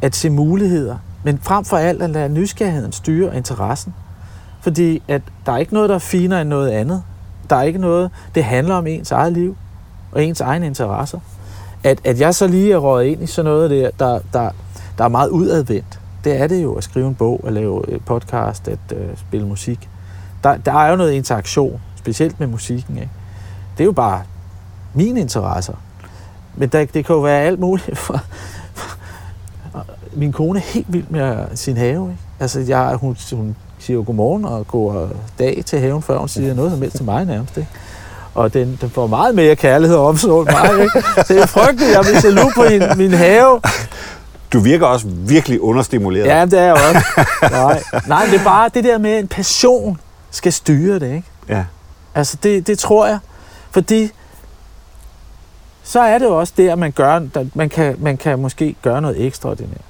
at se muligheder. Men frem for alt at lade nysgerrigheden styre interessen. Fordi at der er ikke noget, der er finere end noget andet. Der er ikke noget, det handler om ens eget liv og ens egne interesser. At, at jeg så lige er røget ind i sådan noget der, der, der, der er meget udadvendt det er det jo at skrive en bog, at lave et podcast, at øh, spille musik. Der, der er jo noget interaktion, specielt med musikken. Ikke? Det er jo bare mine interesser. Men der, det kan jo være alt muligt. *laughs* For, for, min kone er helt vild med sin have. Ikke? Altså, jeg, hun, hun siger jo godmorgen og går dag til haven, før hun siger noget som helst til mig nærmest. Ikke? Og den, den får meget mere kærlighed og omsorg end mig. Ikke? Så det er at jeg vil jaloux på min, min have. Du virker også virkelig understimuleret. Ja, det er jeg også. *laughs* Nej. Nej, det er bare det der med, at en passion skal styre det, ikke? Ja. Altså, det, det tror jeg. Fordi så er det jo også det, at man, gør, man, kan, man kan måske gøre noget ekstraordinært.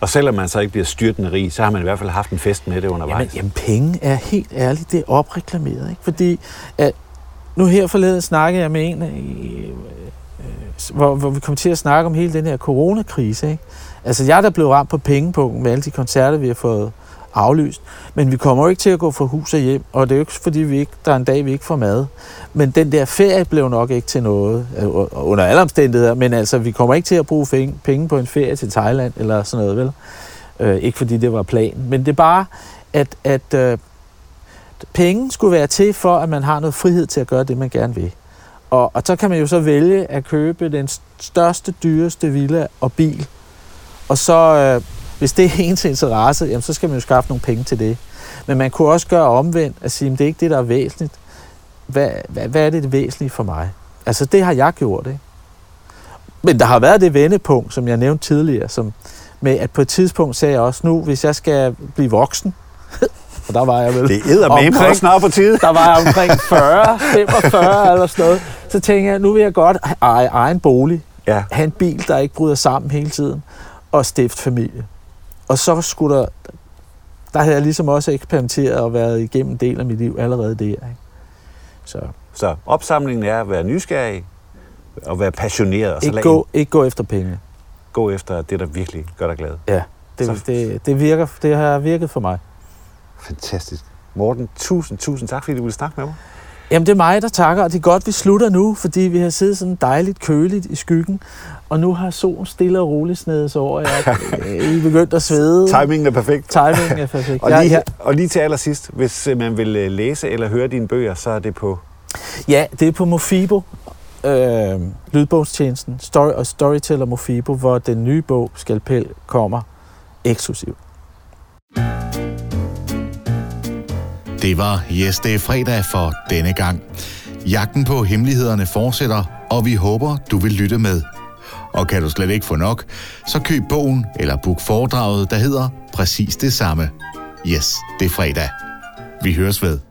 Og selvom man så ikke bliver styrtende rig, så har man i hvert fald haft en fest med det undervejs. Jamen, jamen penge er helt ærligt, det er opreklameret. Ikke? Fordi at nu her forleden snakkede jeg med en, øh, øh, hvor, hvor vi kom til at snakke om hele den her coronakrise. Ikke? Altså, jeg er der blevet ramt på pengepunkten med alle de koncerter, vi har fået aflyst. Men vi kommer jo ikke til at gå fra hus og hjem, og det er jo ikke fordi, vi ikke, der er en dag, vi ikke får mad. Men den der ferie blev nok ikke til noget, øh, under alle omstændigheder, men altså, vi kommer ikke til at bruge penge på en ferie til Thailand, eller sådan noget, vel? Øh, ikke fordi det var planen, men det er bare, at, at øh, penge skulle være til for, at man har noget frihed til at gøre det, man gerne vil. Og, og så kan man jo så vælge at købe den største, dyreste villa og bil. Og så, øh, hvis det er *laughs* ens interesse, jamen, så skal man jo skaffe nogle penge til det. Men man kunne også gøre omvendt at sige, at det er ikke det, der er væsentligt. Hvad, hvad, hvad er det, det væsentlige for mig? Altså, det har jeg gjort, ikke? Men der har været det vendepunkt, som jeg nævnte tidligere, som med at på et tidspunkt sagde jeg også, nu hvis jeg skal blive voksen, *laughs* og der var jeg vel... Det er med også snart på tid. Der var jeg omkring 40, 45 eller sådan noget. Så tænkte jeg, nu vil jeg godt eje egen bolig. Ja. Have en bil, der ikke bryder sammen hele tiden. Og stifte familie. Og så skulle der... Der havde jeg ligesom også eksperimenteret og været igennem en del af mit liv allerede der. Ikke? Så. så opsamlingen er at være nysgerrig og være passioneret. Og så ikke, gå, ikke gå efter penge. Gå efter det, der virkelig gør dig glad. Ja, det, så. det, det, virker, det har virket for mig. Fantastisk. Morten, tusind, tusind tak, fordi du ville snakke med mig. Jamen, det er mig, der takker, og det er godt, vi slutter nu, fordi vi har siddet sådan dejligt køligt i skyggen, og nu har solen stille og roligt snedet sig over. Jeg er begyndt at svede. *laughs* Timingen er perfekt. Timingen er *laughs* perfekt. og, lige, og lige til allersidst, hvis øh, man vil øh, læse eller høre dine bøger, så er det på... Ja, det er på Mofibo, øh, lydbogstjenesten, Story og Storyteller Mofibo, hvor den nye bog, Skalpel, kommer eksklusivt. Det var Yes, det er fredag for denne gang. Jagten på hemmelighederne fortsætter, og vi håber, du vil lytte med. Og kan du slet ikke få nok, så køb bogen eller book foredraget, der hedder præcis det samme. Yes, det er fredag. Vi høres ved.